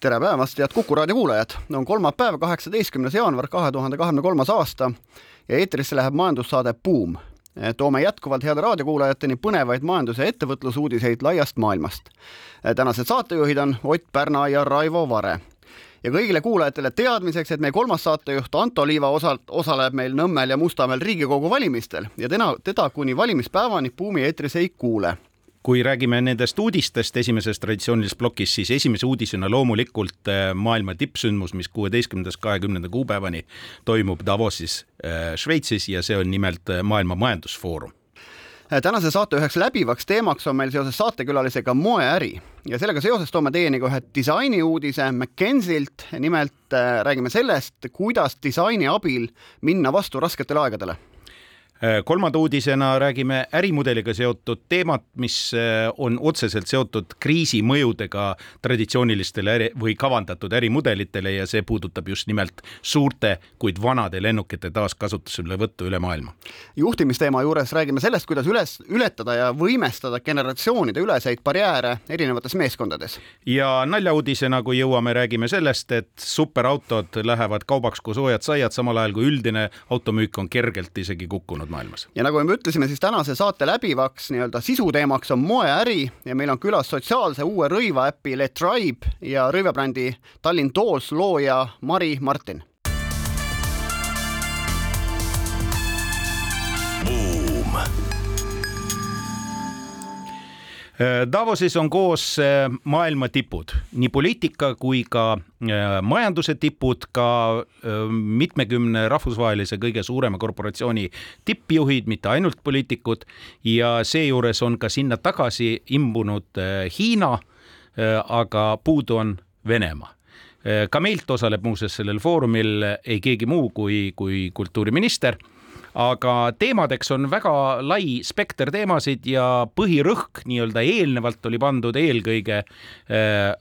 tere päevast, head Kuku raadio kuulajad! on kolmapäev, kaheksateistkümnes jaanuar kahe tuhande kahekümne kolmas aasta ja eetrisse läheb majandussaade Buum. toome jätkuvalt heade raadiokuulajateni põnevaid majandus- ja ettevõtlusuudiseid laiast maailmast. tänased saatejuhid on Ott Pärna ja Raivo Vare ja kõigile kuulajatele teadmiseks, et meie kolmas saatejuht Anto Liiva osalt osaleb meil Nõmmel ja Mustamäel Riigikogu valimistel ja teda, teda kuni valimispäevani Buumi eetris ei kuule kui räägime nendest uudistest esimeses traditsioonilises plokis, siis esimese uudisena loomulikult äh, maailma tippsündmus, mis kuueteistkümnendast kahekümnenda kuupäevani toimub Davosis äh, Šveitsis ja see on nimelt äh, Maailma Majandusfoorum. Tänase saate üheks läbivaks teemaks on meil seoses saatekülalisega moeäri. Ja sellega seoses toome teieni ka ühe disainiuudise McKenzie'lt. nimelt räägime sellest, kuidas disaini abil minna vastu rasketele aegadele kolmanda uudisena räägime ärimudeliga seotud teemat, mis äh, on otseselt seotud kriisi mõjudega traditsioonilistele äri või kavandatud ärimudelitele ja see puudutab just nimelt suurte, kuid vanade lennukite taaskasutuselevõttu üle maailma. juhtimisteema juures räägime sellest, kuidas üles, ületada ja võimestada generatsioonide üleseid barjääre erinevates meeskondades. ja naljauudisena, kui jõuame, räägime sellest, et superautod lähevad kaubaks kui soojad saiad, samal ajal kui üldine automüük on kergelt isegi kukkunud toimunud maailmas. ja nagu me ütlesime, siis tänase saate läbivaks nii-öelda sisuteemaks on moeäri ja meil on külas sotsiaalse uue rõivaäpi Le Tribe ja rõivabrändi Tallinn Tools looja Mari Martin Davosis on koos äh, maailma tipud, nii poliitika kui ka äh, majanduse tipud, ka mitmekümne rahvusvahelise kõige suurema korporatsiooni tippjuhid, mitte ainult poliitikud. Ja seejuures on ka sinna tagasi imbunud Hiina, aga puudu on Venemaa. Ka meilt osaleb muuseas sellel foorumil ei keegi muu kui, kui kultuuriminister aga teemadeks on väga lai spekter teemasid ja põhirõhk nii-öelda eelnevalt oli pandud eelkõige äh,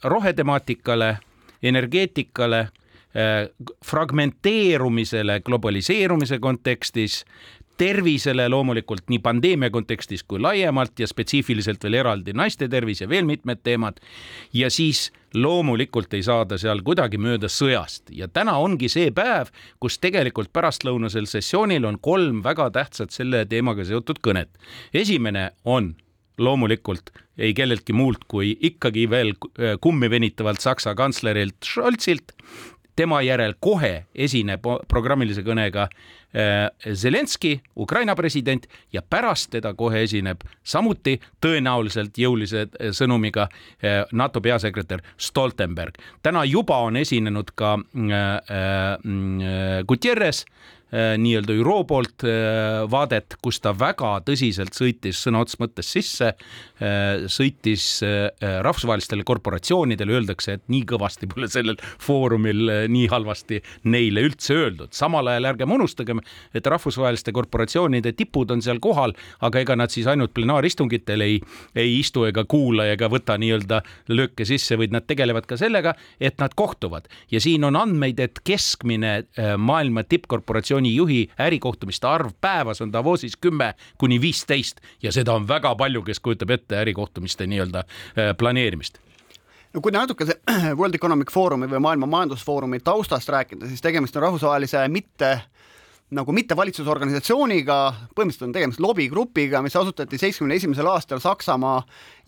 rohetemaatikale, energeetikale, äh, fragmenteerumisele globaliseerumise kontekstis, tervisele loomulikult nii pandeemia kontekstis kui laiemalt ja spetsiifiliselt veel eraldi naiste tervis ja veel mitmed teemad. ja siis loomulikult ei saada seal kuidagi mööda sõjast ja täna ongi see päev, kus tegelikult pärastlõunasel sessioonil on kolm väga tähtsat selle teemaga seotud kõnet. esimene on loomulikult ei kelleltki muult kui ikkagi veel kummi venitavalt Saksa kantslerilt Scholzilt. Tema järel kohe esineb programmilise kõnega Äh, Zelenski, Ukraina president ja pärast teda kohe esineb samuti tõenäoliselt jõulise äh, sõnumiga äh, NATO peasekretär Stoltenberg. täna juba on esinenud ka Guterres Äh, nii-öelda ÜRO poolt äh, vaadet, kus ta väga tõsiselt sõitis sõna otseses mõttes sisse, äh, sõitis rahvusvahelistele korporatsioonidele, öeldakse, et nii kõvasti pole sellel foorumil nii halvasti neile üldse öeldud. samal ajal ärgem unustagem, et rahvusvaheliste korporatsioonide tipud on seal kohal, aga ega nad siis ainult plenaaristungitel ei, ei istu ega kuula ega võta nii-öelda lööke sisse, vaid nad tegelevad ka sellega, et nad kohtuvad ja siin on andmeid, et keskmine maailma tippkorporatsioon organisatsiooni juhi ärikohtumiste arv päevas on Davosis kümme kuni viisteist ja seda on väga palju, kes kujutab ette ärikohtumiste nii-öelda äh, planeerimist no kui natuke see World Economic Forumi või Maailma Majandusfoorumi taustast rääkida, siis tegemist on rahvusvahelise mitte nagu mittevalitsusorganisatsiooniga, põhimõtteliselt on tegemist lobigrupiga, mis asutati seitsmekümne esimesel aastal Saksamaa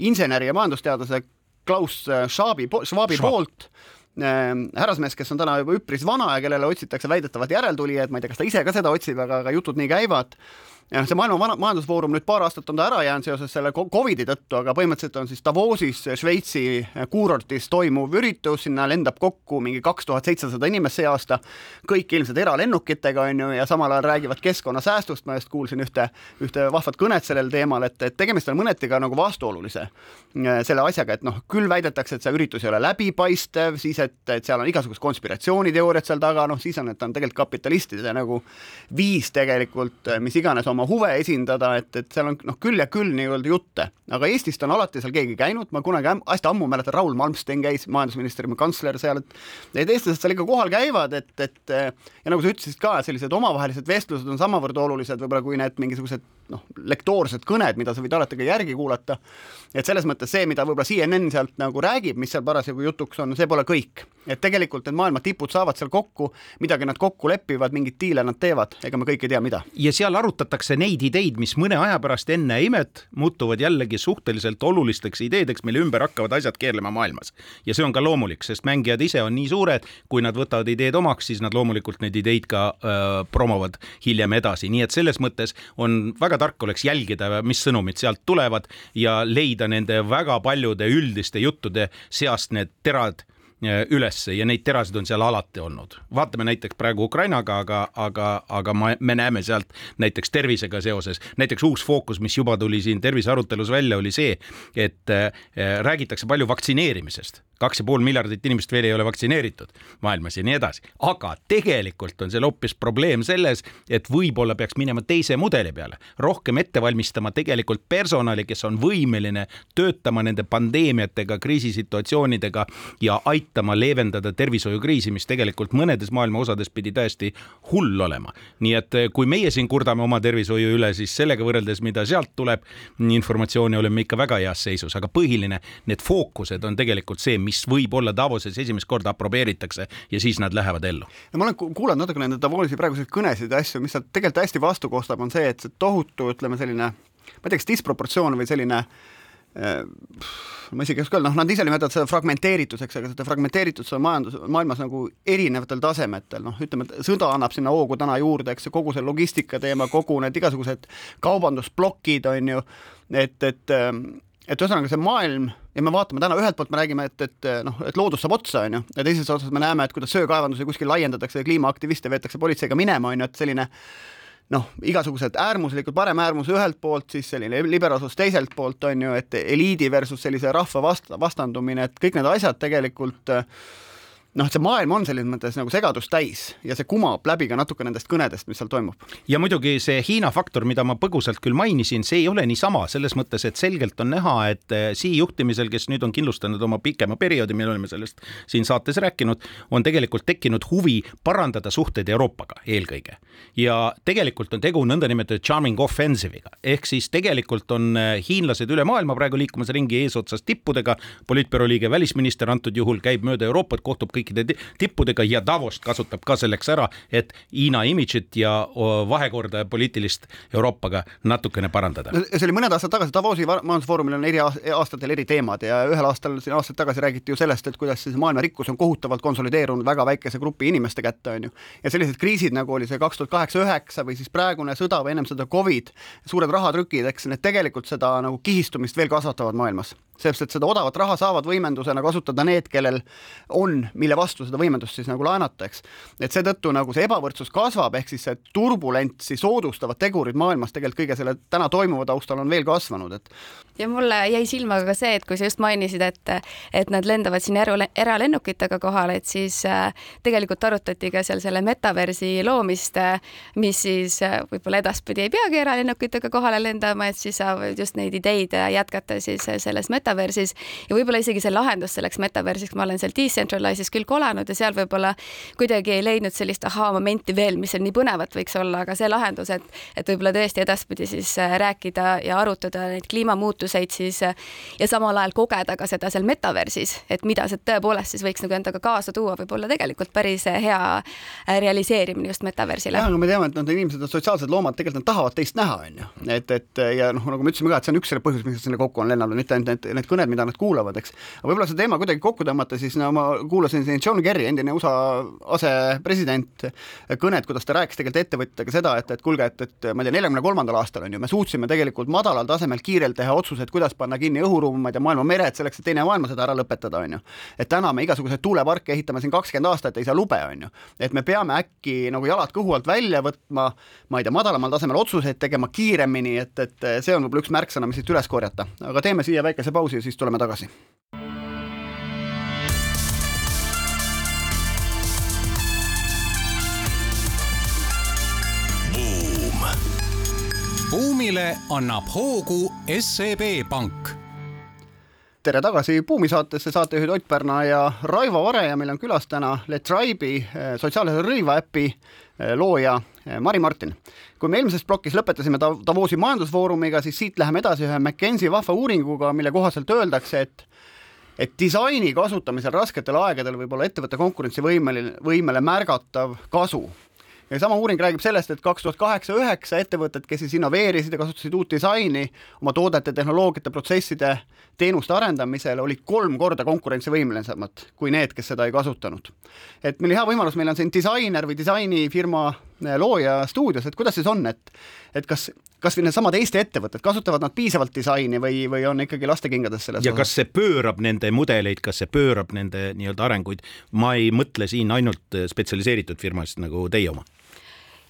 inseneri ja majandusteadlase Klaus Schwabi, Schwabi Schwab. poolt härrasmees, kes on täna juba üpris vana ja kellele otsitakse väidetavat järeltulijat, ma ei tea, kas ta ise ka seda otsib, aga, aga jutud nii käivad. Ja noh, see maailma majandusfoorum nüüd paar aastat on ta ära jäänud seoses selle Covidi tõttu, aga põhimõtteliselt on siis Davosis, Šveitsi kuurortis toimuv üritus, sinna lendab kokku mingi kaks tuhat seitsesada inimest see aasta, kõik ilmselt eralennukitega, on ju, ja samal ajal räägivad keskkonnasäästust, ma just kuulsin ühte, ühte vahvat kõnet sellel teemal, et, et tegemist on mõneti ka nagu vastuolulise äh, selle asjaga, et noh, küll väidetakse, et see üritus ei ole läbipaistev, siis et, et seal on igasugused konspiratsiooniteooriad seal taga, noh siis on, et on tegelikult kapitalistide nagu viis tegelikult mis iganes oma oma huve esindada, et, et seal on noh, küll ja küll nii-öelda jutte, aga Eestist on alati seal keegi käinud, ma kunagi hästi ammu mäletan, Raul Malmsten käis, majandusministeeriumi kantsler seal, et need eestlased seal ikka kohal käivad, et, et ja nagu sa ütlesid ka, sellised omavahelised vestlused on samavõrd olulised võib-olla kui need mingisugused noh, lektoorsed kõned, mida sa võid alati ka järgi kuulata. et selles mõttes see, mida võib-olla CNN sealt nagu räägib, mis seal parasjagu jutuks on, see pole kõik. et tegelikult need maailma tipud saavad seal kokku, midagi nad kokku lepivad, mingeid diile nad teevad, ega me kõik ei tea, mida. ja seal arutatakse neid ideid, mis mõne aja pärast enne imet muutuvad jällegi suhteliselt olulisteks ideedeks, mille ümber hakkavad asjad keerlema maailmas. ja see on ka loomulik, sest mängijad ise on nii suured, kui nad võtavad ideed omaks, siis nad loomulikult neid ideid ka äh, promovad hiljem edasi, nii et selles mõttes on väga tark oleks jälgida, mis sõnumid sealt tulevad ja leida nende väga paljude üldiste juttude seast need terad ülesse ja neid terasid on seal alati olnud. vaatame näiteks praegu Ukrainaga, aga, aga, aga ma, me näeme sealt näiteks tervisega seoses, näiteks uus fookus, mis juba tuli siin tervisearutelus välja, oli see, et äh, räägitakse palju vaktsineerimisest kaks ja pool miljardit inimest veel ei ole vaktsineeritud maailmas ja nii edasi. aga tegelikult on seal hoopis probleem selles, et võib-olla peaks minema teise mudeli peale, rohkem ette valmistama tegelikult personali, kes on võimeline töötama nende pandeemiatega, kriisisituatsioonidega ja aitama leevendada tervishoiukriisi, mis tegelikult mõnedes maailma osades pidi täiesti hull olema. nii et eh, kui meie siin kurdame oma tervishoiu üle, siis sellega võrreldes, mida sealt tuleb, informatsiooni oleme ikka väga heas seisus, aga põhiline, need fookused on tegelikult see, mis võib-olla Davoses esimest korda aprobeeritakse ja siis nad lähevad ellu. no ma olen kuulanud natuke nende Davosi praeguseid kõnesid ja asju, mis sealt tegelikult hästi vastu kostab, on see, et see tohutu, ütleme selline, ma ei tea, kas disproportsioon või selline äh, ma isegi ei oska öelda, noh, nad ise nimetavad seda fragmenteerituseks, aga seda fragmenteeritust on majandus, maailmas nagu erinevatel tasemetel, noh, ütleme, et sõda annab sinna hoogu täna juurde, eks ju, kogu see logistika teema, kogu need igasugused kaubandusplokid, on ju, et, et ähm, et ühesõnaga see maailm ja me vaatame täna, ühelt poolt me räägime, et, et noh, et loodus saab otsa, on ju, ja teises otsas me näeme, et kuidas söekaevandusi kuskil laiendatakse ja kliimaaktiviste veetakse politseiga minema, on ju, et selline noh, igasugused äärmuslikud, paremäärmus ühelt poolt, siis selline liberaalsus teiselt poolt, on ju, et eliidi versus sellise rahva vast-, vastandumine, et kõik need asjad tegelikult äh, noh, see maailm on selles mõttes nagu segadust täis ja see kumab läbi ka natuke nendest kõnedest, mis seal toimub. ja muidugi see Hiina faktor, mida ma põgusalt küll mainisin, see ei ole niisama, selles mõttes, et selgelt on näha, et eh, Xi juhtimisel, kes nüüd on kindlustanud oma pikema perioodi, me oleme sellest siin saates rääkinud, on tegelikult tekkinud huvi parandada suhteid Euroopaga eelkõige. ja tegelikult on tegu nõndanimetatud charming offensive'iga, ehk siis tegelikult on eh, hiinlased üle maailma praegu liikumas ringi eesotsas tippudega, poliitbüroo liige, välisminister antud juhul käib mööda Euroopat, kohtub kõik kõikide tippudega ja Davost kasutab ka selleks ära, et Hiina imidžit ja vahekorda poliitilist Euroopaga natukene parandada. see oli mõned aastad tagasi, Davosi majandusfoorumil on eri aastatel eri teemad ja ühel aastal, siin aastaid tagasi räägiti ju sellest, et kuidas siis maailma rikkus on kohutavalt konsolideerunud väga väikese grupi inimeste kätte, on ju. ja sellised kriisid, nagu oli see kaks tuhat kaheksa, üheksa või siis praegune sõda või ennem seda Covid, suured rahatrükid, eks need tegelikult seda nagu kihistumist veel kasvatavad maailmas sellepärast, et seda odavat raha saavad võimendusena kasutada need, kellel on, mille vastu seda võimendust siis nagu laenata, eks. et seetõttu nagu see ebavõrdsus kasvab, ehk siis see turbulentsi soodustavad tegurid maailmas tegelikult kõige selle täna toimuva taustal on veel kasvanud, et. Ja mulle jäi silma ka see, et kui sa just mainisid, et, et nad lendavad siin era, eralennukitega kohale, et siis äh, tegelikult arutati ka seal selle metaversi loomist, äh, mis siis äh, võib-olla edaspidi ei peagi eralennukitega kohale lendama, et siis saavad just neid ideid jätkata siis selles metaversis. Ja võib-olla isegi see lahendus selleks metaversiks, ma olen seal Decentralize'is küll kolanud ja seal võib-olla kuidagi ei leidnud sellist ahaa-momenti veel, mis seal nii põnevat võiks olla, aga see lahendus, et et võib-olla tõesti edaspidi siis äh, rääkida ja arutada neid kliimamuutusi teenuseid siis ja samal ajal kogeda ka seda seal metaversis, et mida see tõepoolest siis võiks nagu endaga kaasa tuua, võib olla tegelikult päris hea realiseerimine just metaversile. jah, aga me teame, et nad inimesed on sotsiaalsed loomad, tegelikult nad tahavad teist näha, on ju. et, et ja noh, nagu me ütlesime ka, et see on üks selle põhjus, miks nad sinna kokku on lennanud, mitte ainult need, need kõned, mida nad kuulavad, eks. aga võib-olla see teema kuidagi kokku tõmmata, siis no ma kuulasin siin John Kerry, endine USA asepresident, kõnet, kuidas ta rääkis tegelikult ettevõtjatega seda, et, et kuulge, et, et ma ei tea, neljakümne kolmandal aastal on ju, me suutsime tegelikult madalal tasemel kiirelt teha otsuseid, kuidas panna kinni õhuruum, ma ei tea, maailma mered selleks, et teine maailmasõda ära lõpetada, on ju. et täna me igasuguseid tuuleparke ehitame siin kakskümmend aastat, ei saa lube, on ju. et me peame äkki nagu jalad kõhu alt välja võtma, ma ei tea, madalamal tasemel otsuseid tegema kiiremini, et, et see on võib-olla üks märksõna, mis siit üles korjata. aga teeme siia väikese pausi ja siis tuleme tagasi buumile annab hoogu SEB Pank tere tagasi Buumi saatesse, saatejuhid Ott Pärna ja Raivo Vare ja meil on külas täna Le Tribe'i eh, sotsiaalse rõiva äpi eh, looja eh, Mari Martin. kui me eelmises plokis lõpetasime Davosi majandusfoorumiga, siis siit läheme edasi ühe McKenzie vahva uuringuga, mille kohaselt öeldakse, et et disaini kasutamisel rasketel aegadel võib olla ettevõtte konkurentsivõimeline, võimele märgatav kasu ja sama uuring räägib sellest, et kaks tuhat kaheksa, üheksa ettevõtted, kes siis innoveerisid ja kasutasid uut disaini oma toodete, tehnoloogiate, protsesside, teenuste arendamisel, olid kolm korda konkurentsivõimelisemad kui need, kes seda ei kasutanud. et meil hea võimalus, meil on siin disainer või disainifirma eh, looja stuudios, et kuidas siis on, et et kas, kas või needsamad Eesti ettevõtted, kasutavad nad piisavalt disaini või, või on ikkagi lastekingades selles ja osas? kas see pöörab nende mudeleid, kas see pöörab nende nii-öelda arenguid, ma ei mõtle siin ainult spetsialiseeritud firmasid nagu teie oma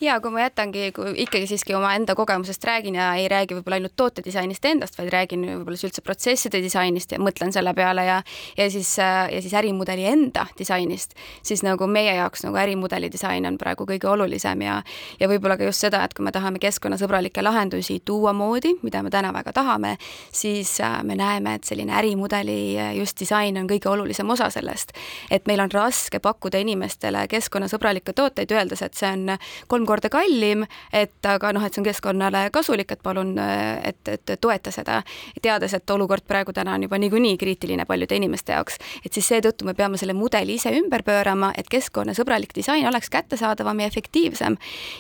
ja kui ma jätangi, kui ikkagi siiski omaenda kogemusest räägin ja ei räägi võib-olla ainult tootedisainist endast, vaid räägin võib-olla üldse protsesside disainist ja mõtlen selle peale ja ja siis, ja siis ärimudeli enda disainist, siis nagu meie jaoks nagu ärimudeli disain on praegu kõige olulisem ja ja võib-olla ka just seda, et kui me tahame keskkonnasõbralikke lahendusi tuua moodi, mida me täna väga tahame, siis äh, me näeme, et selline ärimudeli äh, just disain on kõige olulisem osa sellest. et meil on raske pakkuda inimestele keskkonnasõbralikke tooteid, öeldes, et see on kolm korda kallim, et aga noh, et see on keskkonnale kasulik, et palun, et, et toeta seda. teades, et olukord praegu täna on juba niikuinii kriitiline paljude inimeste jaoks, et siis seetõttu me peame selle mudeli ise ümber pöörama, et keskkonnasõbralik disain oleks kättesaadavam ja efektiivsem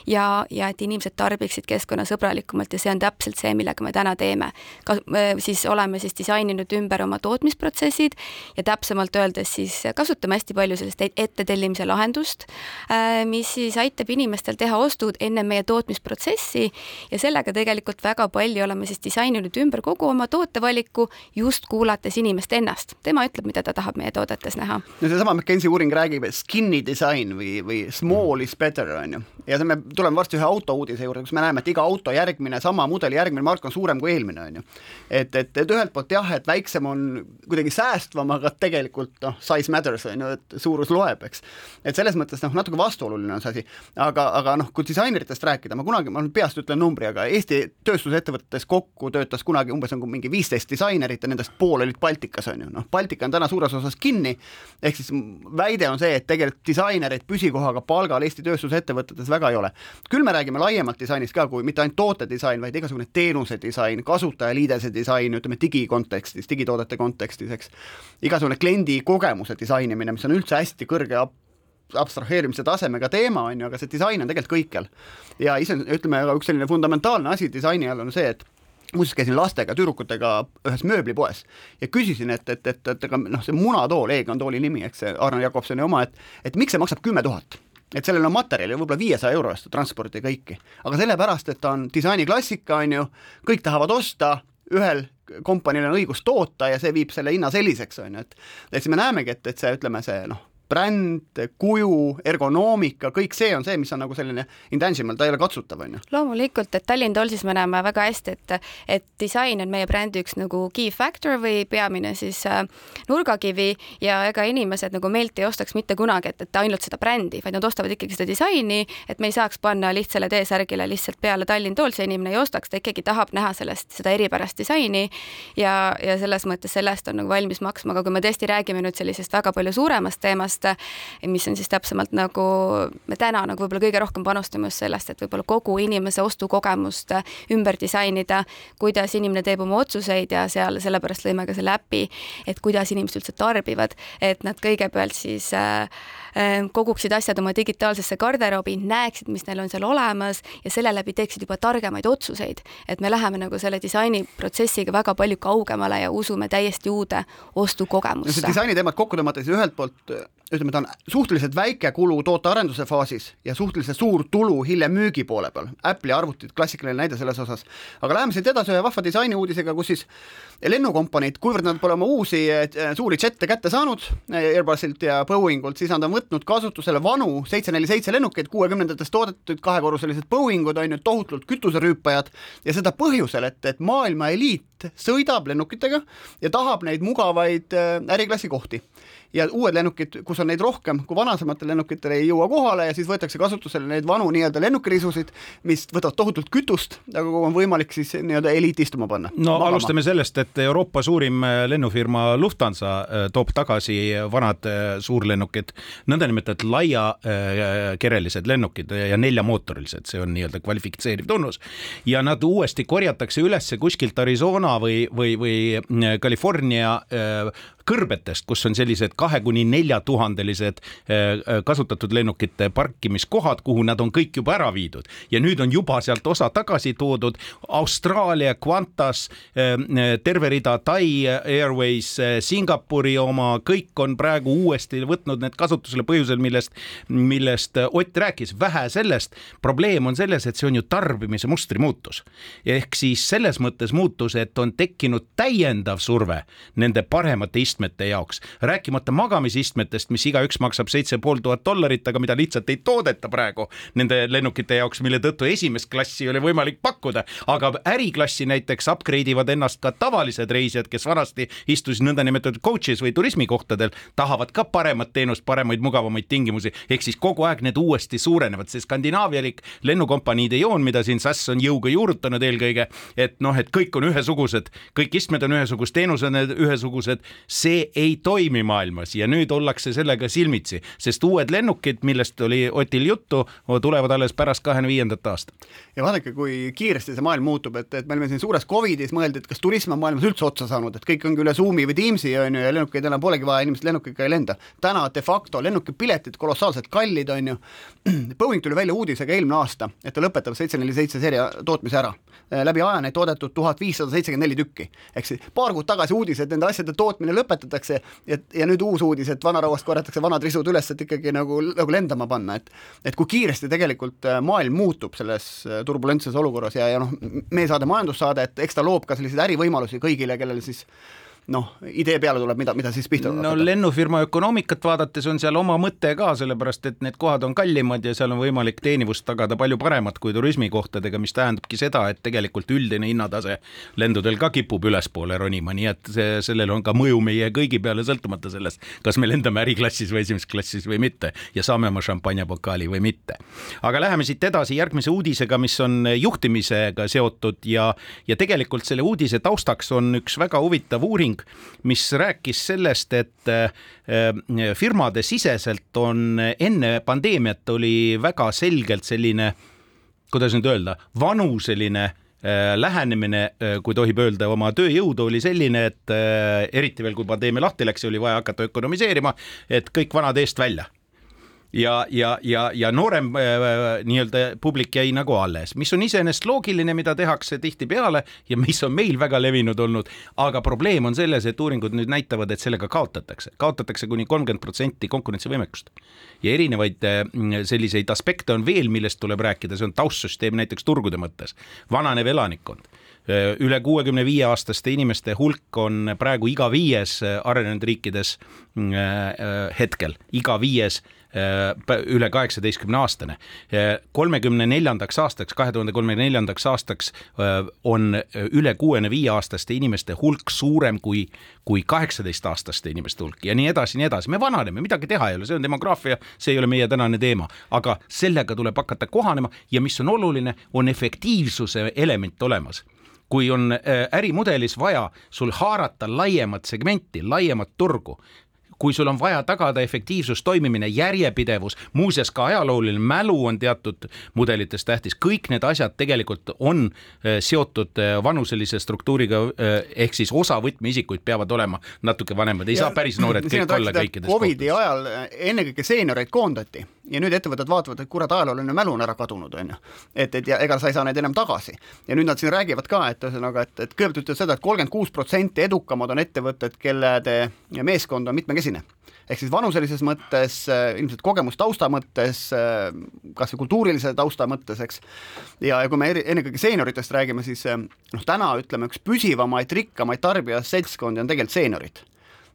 ja, ja et inimesed tarbiksid keskkonnasõbralikumalt ja see on täpselt see, millega me täna teeme. ka siis oleme siis disaininud ümber oma tootmisprotsessid ja täpsemalt öeldes siis kasutame hästi palju sellist ettetellimise lahendust, mis siis aitab inimestel teha ostud enne meie tootmisprotsessi ja sellega tegelikult väga palju oleme siis disaininud ümber kogu oma tootevaliku, just kuulates inimest ennast. tema ütleb, mida ta tahab meie toodetes näha. no seesama McKenzie uuring räägib skinny disain või, või small is better, on ju. ja me tuleme varsti ühe autouudise juurde, kus me näeme, et iga auto järgmine, sama mudeli järgmine mark on suurem kui eelmine, on ju. et, et, et ühelt poolt jah, et väiksem on kuidagi säästvam, aga tegelikult noh, size matters on ju, et suurus loeb, eks. et selles mõttes noh, natuke vastuoluline on see asi, aga, aga noh, kui disaineritest rääkida, ma kunagi, ma nüüd peast ütlen numbri, aga Eesti tööstusettevõtetes kokku töötas kunagi umbes nagu mingi viisteist disainerit ja nendest pool olid Baltikas, on ju, noh, Baltika on täna suures osas kinni, ehk siis väide on see, et tegelikult disainereid püsikohaga palgal Eesti tööstusettevõtetes väga ei ole. küll me räägime laiemalt disainist ka, kui mitte ainult tootedisain, vaid igasugune teenuse disain, kasutajaliidese disain, ütleme digikontekstis, digitoodete kontekstis, eks. igasugune kliendi kogemuse disainimine, mis on üldse hästi kõrge abstraheerimise tasemega teema, on ju, aga see disain on tegelikult kõikjal. ja ise, ütleme, üks selline fundamentaalne asi disaini all on see, et muuseas käisin lastega, tüdrukutega ühes mööblipoes ja küsisin, et, et, et, et ega noh, see munatool, Egon tooli nimi, eks see Arno Jakobsoni oma, et et miks see maksab kümme tuhat et sellel on materjali võib-olla viiesaja euro eest transporti kõiki, aga sellepärast, et ta on disainiklassika, on ju, kõik tahavad osta, ühel kompaniil on õigus toota ja see viib selle hinna selliseks, on ju, et et siis me näemegi, et, et see, ütleme, see noh, bränd, kuju, ergonoomika, kõik see on see, mis on nagu selline intangible, ta ei ole katsutav, on ju. loomulikult, et Tallinn Tollsis me näeme väga hästi, et, et disain on meie brändi üks nagu key factor või peamine siis äh, nurgakivi ja ega inimesed nagu meilt ei ostaks mitte kunagi, et, et ainult seda brändi, vaid nad ostavad ikkagi seda disaini, et me ei saaks panna lihtsale T-särgile lihtsalt peale Tallinn Toll, see inimene ei ostaks, ta ikkagi tahab näha sellest, seda eripärast disaini ja, ja selles mõttes sellest on nagu valmis maksma, aga kui me tõesti räägime nüüd sellisest väga palju suuremast teemast, kogemust, mis on siis täpsemalt nagu me täna nagu võib-olla kõige rohkem panustame just sellest, et võib-olla kogu inimese ostukogemust ümber disainida, kuidas inimene teeb oma otsuseid ja seal sellepärast lõime ka selle äpi, et kuidas inimesed üldse tarbivad, et nad kõigepealt siis äh, äh koguksid asjad oma digitaalsesse garderoobi, näeksid, mis neil on seal olemas ja selle läbi teeksid juba targemaid otsuseid. et me läheme nagu selle disainiprotsessiga väga palju kaugemale ja usume täiesti uude ostukogemusse. disaini teemat kokku tõmmata, siis ühelt poolt ütleme, ta on suhteliselt väike kulu tootearenduse faasis ja suhteliselt suur tulu hiljem müügi poole peal. Apple'i arvutid, klassikaline näide selles osas. aga läheme siit edasi ühe vahva disainiuudisega, kus siis lennukompaniid, kuivõrd nad pole oma uusi eh, suuri jette kätte saanud eh, Airbusilt ja Boeingult, siis nad on võtnud kasutusele vanu seitse neli seitse lennukeid, kuuekümnendatest toodetud kahekorruselised Boeingud on ju tohutult kütuserüüpajad ja seda põhjusel, et, et maailma eliit sõidab lennukitega ja tahab neid mugavaid eh, äriklassi kohti ja uued lennukid, kus on neid rohkem kui vanasematel lennukitel, ei jõua kohale ja siis võetakse kasutusele neid vanu nii-öelda lennukirisusid, mis võtavad tohutult kütust, aga on võimalik siis nii-öelda eliit istuma panna. no magama. alustame sellest, et Euroopa suurim äh, lennufirma Lufthansa äh, toob tagasi vanad äh, suurlennukid, nõndanimetatud laiakerelised lennukid ja neljamootorilised, see on nii-öelda kvalifitseeriv tunnus. ja nad uuesti korjatakse üles kuskilt Arizona või, või, või California kõrbetest, kus on sellised kahe kuni neljatuhandelised äh, äh, kasutatud lennukite parkimiskohad, kuhu nad on kõik juba ära viidud ja nüüd on juba sealt osa tagasi toodud. Austraalia, Qantas, äh, terve rida Tai Airways, Singapuri oma, kõik on praegu uuesti võtnud need kasutusele põhjusel, millest, millest Ott rääkis, vähe sellest. probleem on selles, et see on ju tarbimise mustri muutus ehk siis selles mõttes muutus, et on tekkinud täiendav surve nende paremate istmete istmete jaoks, rääkimata magamisistmetest, mis igaüks maksab seitse pool tuhat dollarit, aga mida lihtsalt ei toodeta praegu nende lennukite jaoks, mille tõttu esimest klassi ei ole võimalik pakkuda, aga äriklassi näiteks upgrade ivad ennast ka tavalised reisijad, kes vanasti istusid nõndanimetatud coach'is või turismikohtadel, tahavad ka paremat teenust, paremaid, mugavamaid tingimusi, ehk siis kogu aeg need uuesti suurenevad, see skandinaavialik lennukompaniide joon, mida siin SAS on jõuga juurutanud eelkõige, et noh, et kõik on ühesugused, kõik istmed on ühesugused, teenused on ühesugused, see ei toimi maailmas ja nüüd ollakse sellega silmitsi, sest uued lennukid, millest oli Otil juttu, tulevad alles pärast kahekümne viiendat aastat. ja vaadake, kui kiiresti see maailm muutub, et, et me olime siin suures Covidis, mõeldi, et kas turism on maailmas üldse otsa saanud, et kõik ongi üle Zoomi või Teamsi on ju ja lennukeid enam polegi vaja, inimesed lennukiga ei lenda. täna de facto lennukipiletid kolossaalselt kallid on ju. Boeing tuli välja uudisega eelmine aasta, et ta lõpetab seitse neli seitse seeria tootmise ära. läbi aja neid toodetud tuhat viissada seitsekümmend neli tükki, ehk siis paar kuud tagasi uudis, et nende asjade tootmine lõpetatakse lõpetatakse ja, ja nüüd uus uudis, et vanarauast korjatakse vanad risud üles, et ikkagi nagu, nagu lendama panna, et et kui kiiresti tegelikult äh, maailm muutub selles äh, turbulentses olukorras ja, ja noh, meie saade Majandussaade, et eks ta loob ka selliseid ärivõimalusi kõigile, kellel siis noh, idee peale tuleb, mida, mida siis pihta no hakata? lennufirma ökonoomikat vaadates on seal oma mõte ka, sellepärast et need kohad on kallimad ja seal on võimalik teenivust tagada palju paremat kui turismikohtadega, mis tähendabki seda, et tegelikult üldine hinnatase lendudel ka kipub ülespoole ronima, nii et see, sellel on ka mõju meie kõigi peale, sõltumata sellest, kas me lendame äriklassis või esimeses klassis või mitte ja saame oma šampanjapokaali või mitte. aga läheme siit edasi järgmise uudisega, mis on juhtimisega seotud ja, ja tegelikult selle uudise taustaks on üks väga huvitav uuring, uuring, mis rääkis sellest, et äh, firmade siseselt on enne pandeemiat oli väga selgelt selline, kuidas nüüd öelda, vanuseline äh, lähenemine, äh, kui tohib öelda, oma tööjõudu oli selline, et eriti veel, kui pandeemia lahti läks ja oli vaja hakata ökonomiseerima, et kõik vanad eest välja ja, ja, ja, ja noorem äh, äh, nii-öelda publik jäi nagu alles, mis on iseenesest loogiline, mida tehakse tihtipeale ja mis on meil väga levinud olnud, aga probleem on selles, et uuringud nüüd näitavad, et sellega kaotatakse, kaotatakse kuni kolmkümmend protsenti konkurentsivõimekust. ja erinevaid äh, selliseid aspekte on veel, millest tuleb rääkida, see on taustsüsteem näiteks turgude mõttes, vananev elanikkond. Üle kuuekümne viie aastaste inimeste hulk on praegu iga viies arenenud riikides hetkel, iga viies Äh, üle kaheksateistkümne aastane. kolmekümne neljandaks aastaks, kahe tuhande kolmekümne neljandaks aastaks äh, on äh, üle kuuekümne viie aastaste inimeste hulk suurem kui, kui kaheksateistaastaste inimeste hulk ja nii edasi, nii edasi. me vananeme, midagi teha ei ole, see on demograafia, see ei ole meie tänane teema, aga sellega tuleb hakata kohanema ja mis on oluline, on efektiivsuse element olemas kui on ärimudelis vaja sul haarata laiemat segmenti, laiemat turgu, kui sul on vaja tagada efektiivsus, toimimine, järjepidevus, muuseas ka ajalooline mälu on teatud mudelites tähtis, kõik need asjad tegelikult on äh, seotud äh, vanuselise struktuuriga, ehk siis osa võtmeisikuid peavad olema natuke vanemad, ei ja, saa päris noored kõik olla kõikides Covidi ajal ennekõike seenioreid koondati ja nüüd ettevõtted vaatavad, et kurat, ajalooline mälu on ära kadunud, on ju. et, et ja ega sa ei saa neid enam tagasi. ja nüüd nad siin räägivad ka, et ühesõnaga, et, et kõigepealt ütlevad seda et, et kolmkümmend kuus protsenti edukamad on ettevõtted, kelle meeskond on mitmekesine ehk siis vanuselises mõttes, ilmselt kogemustausta mõttes, kas või kultuurilise tausta mõttes, eks. ja, ja kui me eri, ennekõike seenioritest räägime, siis noh, täna ütleme, üks püsivamaid, rikkamaid tarbijasseltskondi on tegelikult seeniorid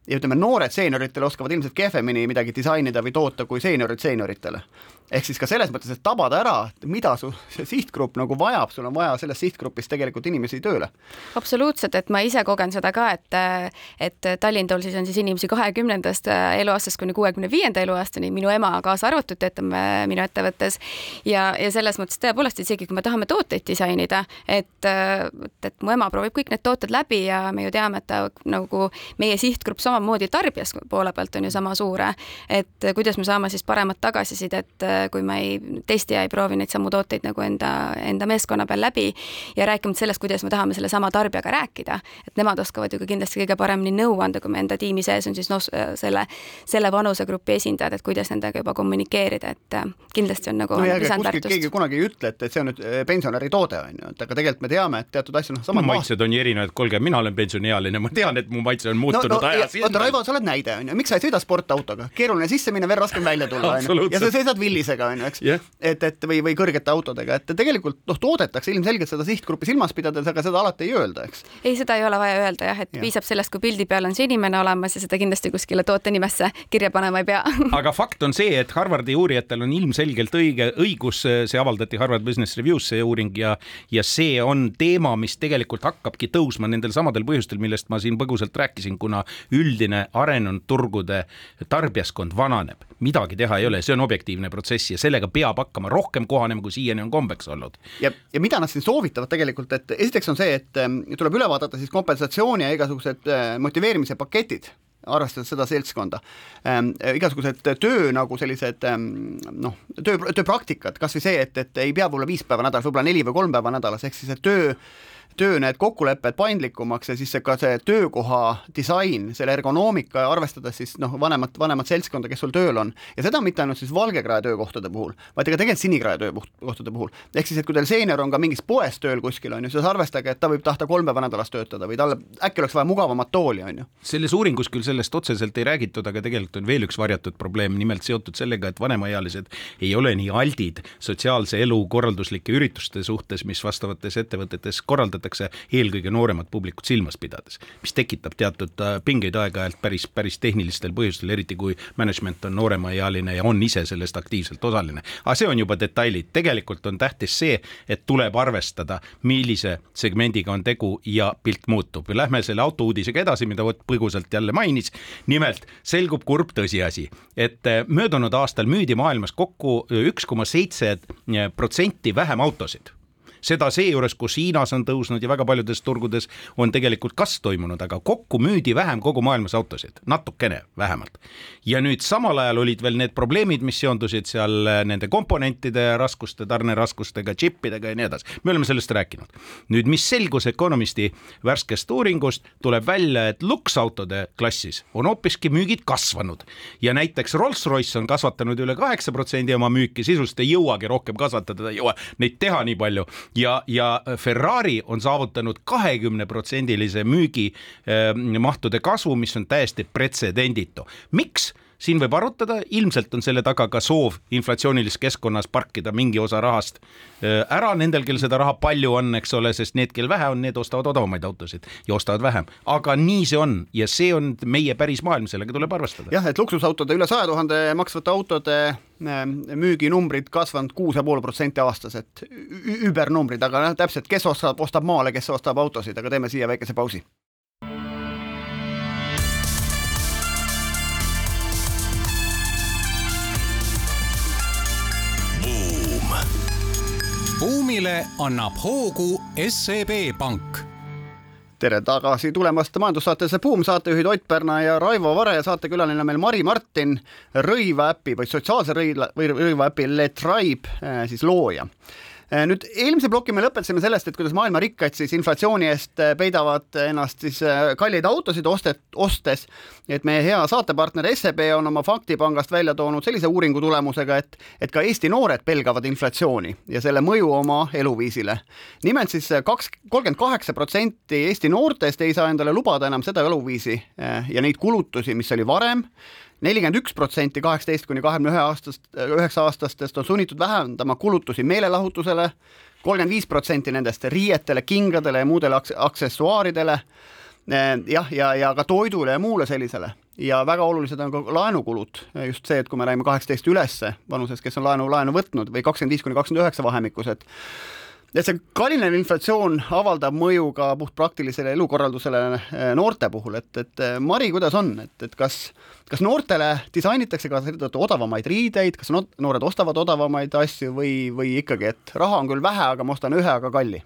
ja ütleme, noored seenioritel oskavad ilmselt kehvemini midagi disainida või toota kui seeniorid seenioritele ehk siis ka selles mõttes, et tabada ära, mida su see sihtgrupp nagu vajab, sul on vaja selles sihtgrupis tegelikult inimesi tööle. absoluutselt, et ma ise kogen seda ka, et, et Tallintool siis on siis inimesi kahekümnendast eluaastast kuni kuuekümne viienda eluaastani, minu ema kaasa arvatud töötab minu ettevõttes ja, ja selles mõttes tõepoolest, isegi kui me tahame tooteid disainida, et, et, et mu ema proovib kõik need tooted läbi ja me ju teame, et ta nagu meie sihtgrupp samamoodi tarbijas poole pealt on ju sama suur, et kuidas me saame siis paremat tagasisidet kui ma ei testi ja ei proovi neid samu tooteid nagu enda, enda meeskonna peal läbi ja rääkimata sellest, kuidas me tahame sellesama tarbijaga rääkida, et nemad oskavad ju ka kindlasti kõige paremini nõu anda, kui me enda tiimi sees on siis noh, selle, selle vanusegrupi esindajad, et kuidas nendega juba kommunikeerida, et äh, kindlasti on nagu no ja, kuskilt keegi kunagi ei ütle, et, et see on nüüd äh, pensionäri toode, on ju, et aga tegelikult me teame, et teatud asju, noh, samad maitsed on ju erinevad, kuulge, mina olen pensioniealine, ma tean, et mu maitse on muutunud no, no, ajas. oota, Raivo, sa oled näide, on ju, miks sa ei sõida sportautoga, keeruline sisse minna, veel raskem välja tulla, on ju, ja sa sõidad Willis sellisega, on ju, eks? Yeah.. et, et või, või kõrgete autodega, et tegelikult noh, toodetakse ilmselgelt seda sihtgruppi silmas pidades, aga seda alati ei öelda, eks. ei, seda ei ole vaja öelda jah, et ja. piisab sellest, kui pildi peal on see inimene olemas ja seda kindlasti kuskile toote nimesse kirja panema ei pea. Aga fakt on see, et Harvardi uurijatel on ilmselgelt õige, õigus, see avaldati Harvard Business Reviews, see uuring ja, ja see on teema, mis tegelikult hakkabki tõusma nendel samadel põhjustel, millest ma siin põgusalt rääkisin, kuna üldine arenenud turgude tarbijaskond vananeb, midagi teha ei ole, see on objektiivne protsess protsessi ja sellega peab hakkama rohkem kohanema, kui siiani on kombeks olnud. ja, ja mida nad siin soovitavad tegelikult, et esiteks on see, et ähm, tuleb üle vaadata siis kompensatsiooni ja igasugused äh, motiveerimise paketid, arvestades seda seltskonda ähm,. igasugused töö nagu sellised ähm, noh, töö, tööpraktikad, kas või see, et, et ei pea võib-olla viis päeva nädalas, võib-olla neli või kolm päeva nädalas, ehk siis, et töö töö need kokkulepped paindlikumaks ja siis see ka see töökoha disain, selle ergonoomika arvestades siis noh, vanemat, vanemat seltskonda, kes sul tööl on. ja seda mitte ainult siis valgekrae töökohtade puhul, vaid ka tegelikult sinikrae töökohtade puhul. ehk siis, et kui teil seenior on ka mingis poes tööl kuskil, on ju, siis arvestage, et ta võib tahta kolm päeva nädalas töötada või talle äkki oleks vaja mugavamat tooli, on ju. selles uuringus küll sellest otseselt ei räägitud, aga tegelikult on veel üks varjatud probleem, nimelt seotud sellega, et vanemaealised ei ole nii aldid sotsiaalse elu korralduslike ürituste suhtes, mis vastavates ettevõtetes korraldatakse korraldatakse eelkõige nooremat publikut silmas pidades, mis tekitab teatud äh, pingeid aeg-ajalt päris, päris tehnilistel põhjustel, eriti kui management on nooremaealine ja on ise sellest aktiivselt osaline. aga see on juba detailid, tegelikult on tähtis see, et tuleb arvestada, millise segmendiga on tegu ja pilt muutub. Lähme selle autouudisega edasi, mida Ott põgusalt jälle mainis. nimelt selgub kurb tõsiasi, et äh, möödunud aastal müüdi maailmas kokku üks koma seitse protsenti vähem autosid seda seejuures, kus Hiinas on tõusnud ja väga paljudes turgudes on tegelikult kasv toimunud, aga kokku müüdi vähem kogu maailmas autosid, natukene vähemalt. ja nüüd samal ajal olid veel need probleemid, mis seondusid seal nende komponentide raskuste, tarneraskustega, džippidega ja nii edasi. me oleme sellest rääkinud. nüüd, mis selgus Economisti värskest uuringust, tuleb välja, et luksautode klassis on hoopiski müügid kasvanud ja näiteks Rolls-Royce on kasvatanud üle kaheksa protsendi oma müüki, sisuliselt ei jõuagi rohkem kasvatada, ei jõua neid teha nii palju ja, ja Ferrari on saavutanud kahekümneprotsendilise müügimahtude eh, kasvu, mis on täiesti pretsedenditu. miks? Siin võib arutada, ilmselt on selle taga ka soov inflatsioonilises keskkonnas parkida mingi osa rahast äh, ära nendel, kel seda raha palju on, eks ole, sest need, kel vähe on, need ostavad odavamaid autosid ja ostavad vähem. aga nii see on ja see on meie päris maailm, sellega tuleb arvestada. jah, et luksusautode üle saja tuhande maksvate autode äh, müüginumbrid kasvanud kuus ja pool protsenti aastas, et übernumbrid, aga noh, täpselt, kes ostab, ostab maale, kes ostab autosid, aga teeme siia väikese pausi. Buumile annab hoogu SEB Pank. Tere tagasi tulemast majandussaatesse Buum, saatejuhid Ott Pärna ja Raivo Vare, saatekülaline on meil Mari Martin, Rõiva äpi või sotsiaalse rõiva, või Rõiva äpi Le Tribe äh, siis looja nüüd eelmise ploki me lõpetasime sellest, et kuidas maailma rikkad siis inflatsiooni eest äh, peidavad ennast siis äh, kalleid autosid ostet, ostes. et meie hea saatepartner SEB on oma faktipangast välja toonud sellise uuringu tulemusega, et, et ka Eesti noored pelgavad inflatsiooni ja selle mõju oma eluviisile. nimelt siis kaks, kolmkümmend kaheksa protsenti Eesti noortest ei saa endale lubada enam seda eluviisi ja neid kulutusi, mis oli varem nelikümmend üks protsenti kaheksateist kuni kahekümne ühe aastast, üheksa aastastest on sunnitud vähendama kulutusi meelelahutusele, kolmkümmend viis protsenti nendest riietele, kingadele ja muudele aks-, aksessuaaridele, jah, ja, ja ka toidule ja muule sellisele. ja väga olulised on ka laenukulud, just see, et kui me räägime kaheksateist ülesse vanuses, kes on laenu, laenu võtnud või kakskümmend viis kuni kakskümmend üheksa vahemikus, et et see kallinev inflatsioon avaldab mõju ka puhtpraktilisele elukorraldusele eh, noorte puhul, et, et eh, Mari, kuidas on, et, et kas, kas noortele disainitakse ka seetõttu odavamaid riideid, kas noored ostavad odavamaid asju või, või ikkagi, et raha on küll vähe, aga ma ostan ühe, aga kalli?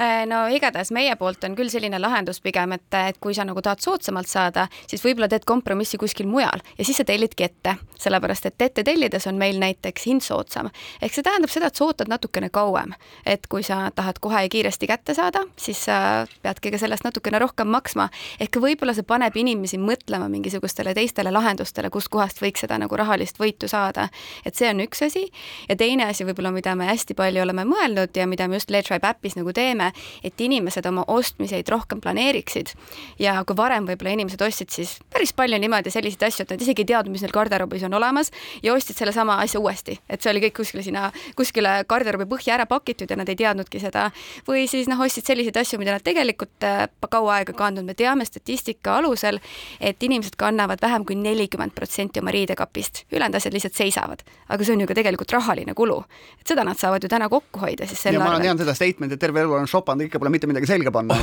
Äh, no igatahes meie poolt on küll selline lahendus pigem, et, et kui sa nagu tahad soodsamalt saada, siis võib-olla teed kompromissi kuskil mujal ja siis sa tellidki ette, sellepärast et ette tellides on meil näiteks hind soodsam. ehk see tähendab seda, et sa ootad natukene kauem, et kui sa tahad kohe ja kiiresti kätte saada, siis sa peadki ka sellest natukene rohkem maksma. ehk võib-olla see paneb inimesi mõtlema mingisugustele teistele lahendustele, kustkohast võiks seda nagu rahalist võitu saada. et see on üks asi ja teine asi võib-olla, mida me hästi palju oleme mõelnud ja mida me just Letribe äpis nagu teeme, teeme, et inimesed oma ostmiseid rohkem planeeriksid. ja kui varem võib-olla inimesed ostsid siis päris palju niimoodi selliseid asju, et nad isegi ei teadnud, mis neil garderoobis on olemas ja ostsid sellesama asja uuesti, et see oli kõik kuskile sinna, kuskile garderoobi põhja ära pakitud ja nad ei teadnudki seda. või siis noh, ostsid selliseid asju, mida nad tegelikult äh, kaua aega kandnud, me teame statistika alusel, et inimesed kannavad vähem kui nelikümmend protsenti oma riidekapist, ülejäänud asjad lihtsalt seisavad. aga see on ju ka tegelikult rahaline kulu, et seda nad saavad ju täna kokku hoida siis selle arvel. ma tean seda statement'i, terve elu on šopanud, ikka pole mitte midagi selga panna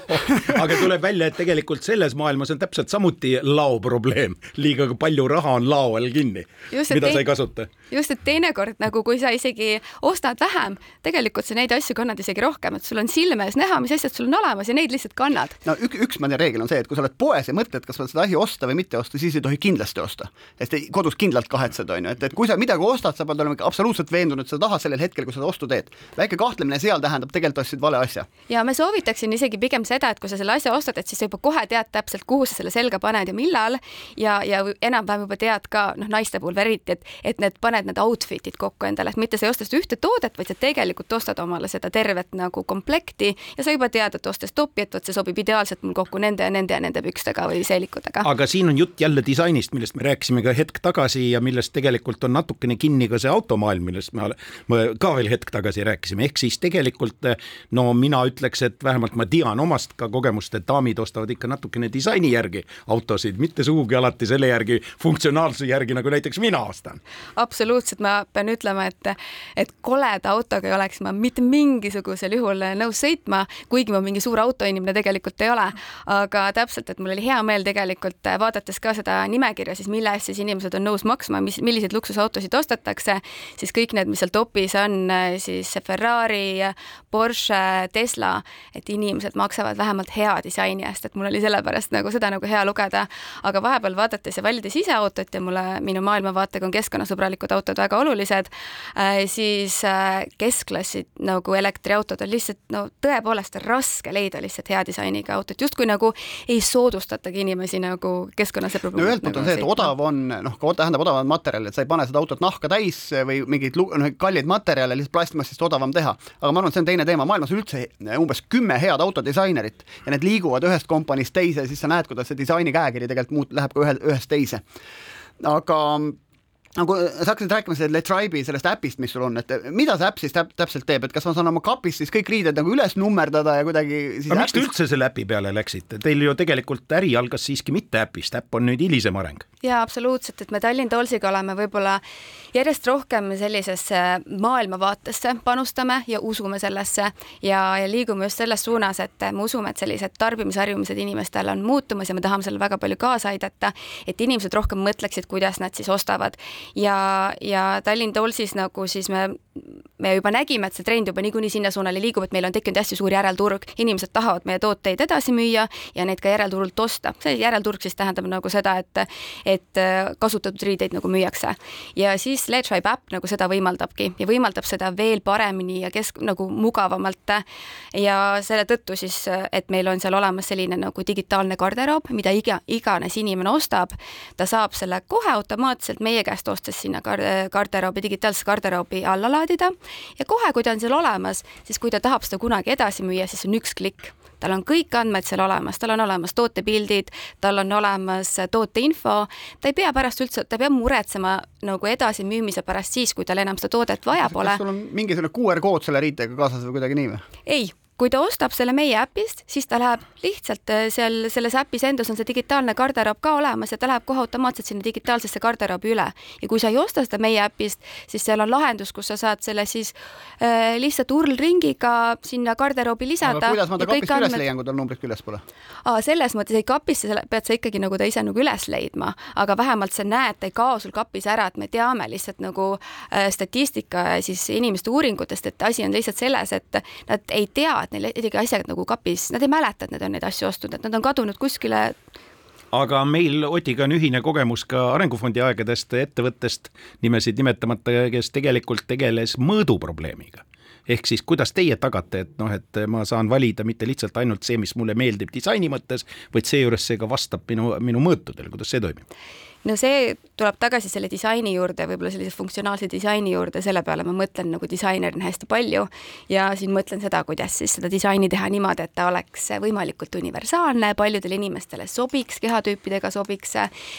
aga tuleb välja, et tegelikult selles maailmas on täpselt samuti lao probleem, liiga palju raha on lao all kinni, mida sa ei kasuta. just, et teinekord nagu, kui sa isegi ostad vähem, tegelikult sa neid asju kannad isegi rohkem, et sul on silme ees näha, mis asjad sul on olemas ja neid lihtsalt kannad. no üks, üks ma tean reegel on see, et kui sa oled poes ja mõtled, kas sa seda asja osta või mitte osta, siis ei tohi kindlasti osta. sest kodus kindlalt kahetsed, on ju, et, et kui sa midagi ostad, sa pead olema absoluutselt veendunud, et sa tahad sellel hetkel, kui seda ostu teed. väike kahtlemine seal tähendab tegelikult ostsid vale asja. Ja ma soovitaksin isegi pigem seda, et kui sa selle asja ostad, et siis sa juba kohe tead täpselt, kuhu sa selle selga paned ja millal. Ja, ja enam-vähem juba tead ka noh, naiste puhul eriti, et, et need paned need outfit'id kokku endale, et mitte sa ei osta seda ühte toodet, vaid sa tegelikult ostad omale seda tervet nagu komplekti ja sa juba tead, et ostes topi, et vot see sobib ideaalselt mul kokku nende ja nende ja nende pükstega või seelikutega. aga siin on jutt jälle disainist, millest me rääkisime ka hetk tagasi ja millest tegelikult on natukene kinni ka see automaailm, millest me, me ka veel hetk tagasi rääkisime, ehk siis tegelikult no mina ütleks, et vähemalt ma tean omast ka kogemust, et daamid ostavad ikka natukene disaini järgi autosid, mitte sugugi alati selle järgi, funktsionaalsuse järgi, nagu näiteks mina ostan. absoluutselt, ma pean ütlema, et, et koleda autoga ei oleks ma mitte mingisugusel juhul nõus sõitma, kuigi ma mingi suur autoinimene tegelikult ei ole. aga täpselt, et mul oli hea meel tegelikult vaadates ka seda nimekirja siis, mille eest siis inimesed on nõus maksma, mis, milliseid luksusautosid ostetakse, siis kõik need, mis seal topis on, siis Ferrari, Porsche, Tesla, et inimesed maksavad vähemalt hea disaini eest, et mul oli sellepärast nagu seda nagu hea lugeda. aga vahepeal vaadates ja valides ise autot ja mulle minu maailmavaatega on keskkonnasõbralikud autod väga olulised äh,, siis äh, keskklassi nagu elektriautod on lihtsalt no tõepoolest raske leida lihtsalt hea disainiga autot, justkui nagu ei soodustatagi inimesi nagu keskkonnasõbralikult. no ühelt poolt on nagu see, et odav on noh, tähendab odavad materjalid, sa ei pane seda autot nahka täis või mingeid noh, kalleid materjale lihtsalt plastmassist odavam teha, aga ma arvan, et see on teine teema, maailmas üldse umbes kümme head autodisainerit ja need liiguvad ühest kompaniist teise, siis sa näed, kuidas see disaini käekiri tegelikult muut-, läheb ka ühe, ühest teise. aga nagu sa hakkasid rääkima selle Tribe'i sellest äpist, mis sul on, et mida see äpp siis täp täpselt teeb, et kas ma saan oma kapist siis kõik riided nagu üles nummerdada ja kuidagi aga miks te üldse selle äpi peale läksite, teil ju tegelikult äri algas siiski mitte äpist, äpp on nüüd hilisem areng. jaa, absoluutselt, et me Tallinn Tollsiga oleme võib-olla järjest rohkem sellisesse maailmavaatesse panustame ja usume sellesse ja, ja liigume just selles suunas, et me usume, et sellised tarbimisharjumused inimestel on muutumas ja me tahame sellele väga palju kaasa aidata, et inimesed rohkem mõtleksid, kuidas nad siis ostavad ja, ja Tallinn Tollsis nagu siis me me juba nägime, et see trend juba niikuinii sinna suunale liigub, et meil on tekkinud hästi suur järelturg, inimesed tahavad meie tooteid edasi müüa ja neid ka järelturult osta. see järelturg siis tähendab nagu seda, et, et kasutatud riideid nagu müüakse. ja siis Ledrive äpp nagu seda võimaldabki ja võimaldab seda veel paremini ja kesk-, nagu mugavamalt. ja selle tõttu siis, et meil on seal olemas selline nagu digitaalne garderoob, mida iga, iganes inimene ostab, ta saab selle kohe automaatselt meie käest ostes sinna garderoobi, digitaalse garderoobi alla laadida ja kohe, kui ta on seal olemas, siis kui ta tahab seda kunagi edasi müüa, siis on üks klikk tal on kõik andmed seal olemas, tal on olemas tootepildid, tal on olemas tooteinfo, ta ei pea pärast üldse, ta ei pea muretsema nagu edasimüümise pärast siis, kui tal enam seda toodet vaja pole. kas sul on mingisugune QR kood selle riitega kaasas või kuidagi nii või? ei, kui ta ostab selle meie äpist, siis ta läheb lihtsalt äh, seal selles äpis endas on see digitaalne garderoob ka olemas ja ta läheb kohe automaatselt sinna digitaalsesse garderoobi üle. ja kui sa ei osta seda meie äpist, siis seal on lahendus, kus sa saad selle siis äh, lihtsalt urlringiga sinna garderoobi lisada. kuidas ma ta kapist üles andmed... leian, kui tal numbrit küljes pole? selles mõttes ei kapisse pead sa ikkagi nagu ta ise nagu üles leidma, aga vähemalt sa näed, ta ei kao sul kapis ära, et me teame lihtsalt nagu äh, statistika ja siis inimeste uuringutest, et asi on lihtsalt selles, et nad ei tea, et neil isegi asjad nagu kapis, nad ei mäleta, et nad on neid asju ostnud, et nad on kadunud kuskile aga meil Otiga on ühine kogemus ka Arengufondi aegadest ettevõttest, nimesid nimetamata, kes tegelikult tegeles mõõduprobleemiga. ehk siis, kuidas teie tagate, et noh, et ma saan valida mitte lihtsalt ainult see, mis mulle meeldib disaini mõttes, vaid seejuures see ka vastab minu, minu mõõtudele, kuidas see toimib? No see tuleb tagasi selle disaini juurde, võib-olla sellise funktsionaalse disaini juurde, selle peale ma mõtlen nagu disainerina hästi palju ja siin mõtlen seda, kuidas siis seda disaini teha niimoodi, et ta oleks võimalikult universaalne, paljudele inimestele sobiks, kehatüüpidega sobiks,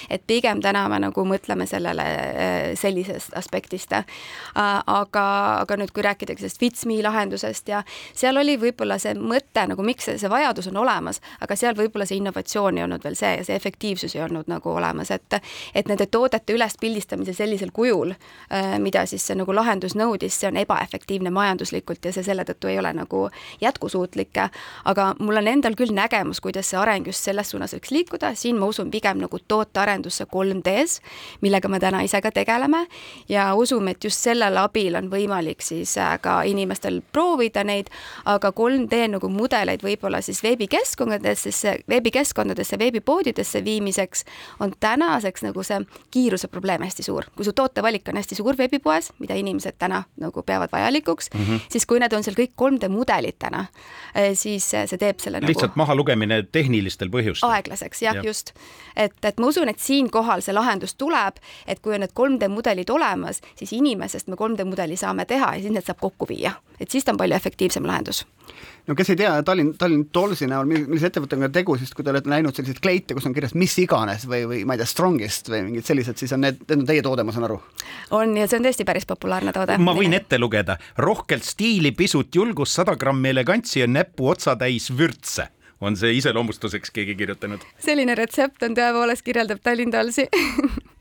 et pigem täna me nagu mõtleme sellele äh, sellisest aspektist. aga, aga nüüd, kui rääkida sellest Fitsme lahendusest ja seal oli võib-olla see mõte nagu miks see, see vajadus on olemas, aga seal võib-olla see innovatsioon ei olnud veel see ja see efektiivsus ei olnud nagu olemas, et et nende toodete ülespildistamise sellisel kujul, äh, mida siis see nagu lahendus nõudis, see on ebaefektiivne majanduslikult ja see selle tõttu ei ole nagu jätkusuutlik. aga mul on endal küll nägemus, kuidas see areng just selles suunas võiks liikuda, siin ma usun pigem nagu tootearendusse 3D-s, millega me täna ise ka tegeleme. Ja usume, et just sellel abil on võimalik siis äh, ka inimestel proovida neid, aga 3D nagu mudeleid võib-olla siis veebikeskkondadesse, veebikeskkondadesse, veebipoodidesse viimiseks on tänaseks näiteks nagu see kiiruse probleem hästi suur. kui su tootevalik on hästi suur veebipoes, mida inimesed täna nagu peavad vajalikuks mm, -hmm. siis kui need on seal kõik 3D mudelid täna, eh, siis see teeb selle lihtsalt nagu mahalugemine tehnilistel põhjustel. aeglaseks, jah ja., just. et, et ma usun, et siinkohal see lahendus tuleb, et kui on need 3D mudelid olemas, siis inimesest me 3D mudeli saame teha ja siis need saab kokku viia, et siis ta on palju efektiivsem lahendus no kes ei tea, Tallinn, Tallinn Tollsi näol, millise ettevõttega on tegu, siis kui te olete näinud selliseid kleite, kus on kirjas mis iganes või, või ma ei tea, Strongest või mingid sellised, siis on need, need on teie toode, ma saan aru? on ja see on tõesti päris populaarne toode. ma võin ette lugeda, rohkelt stiili, pisut julgust, sada grammi elegantsi ja näpu otsatäis vürtse on see iseloomustuseks keegi kirjutanud. selline retsept on tõepoolest, kirjeldab Tallinn Tollsi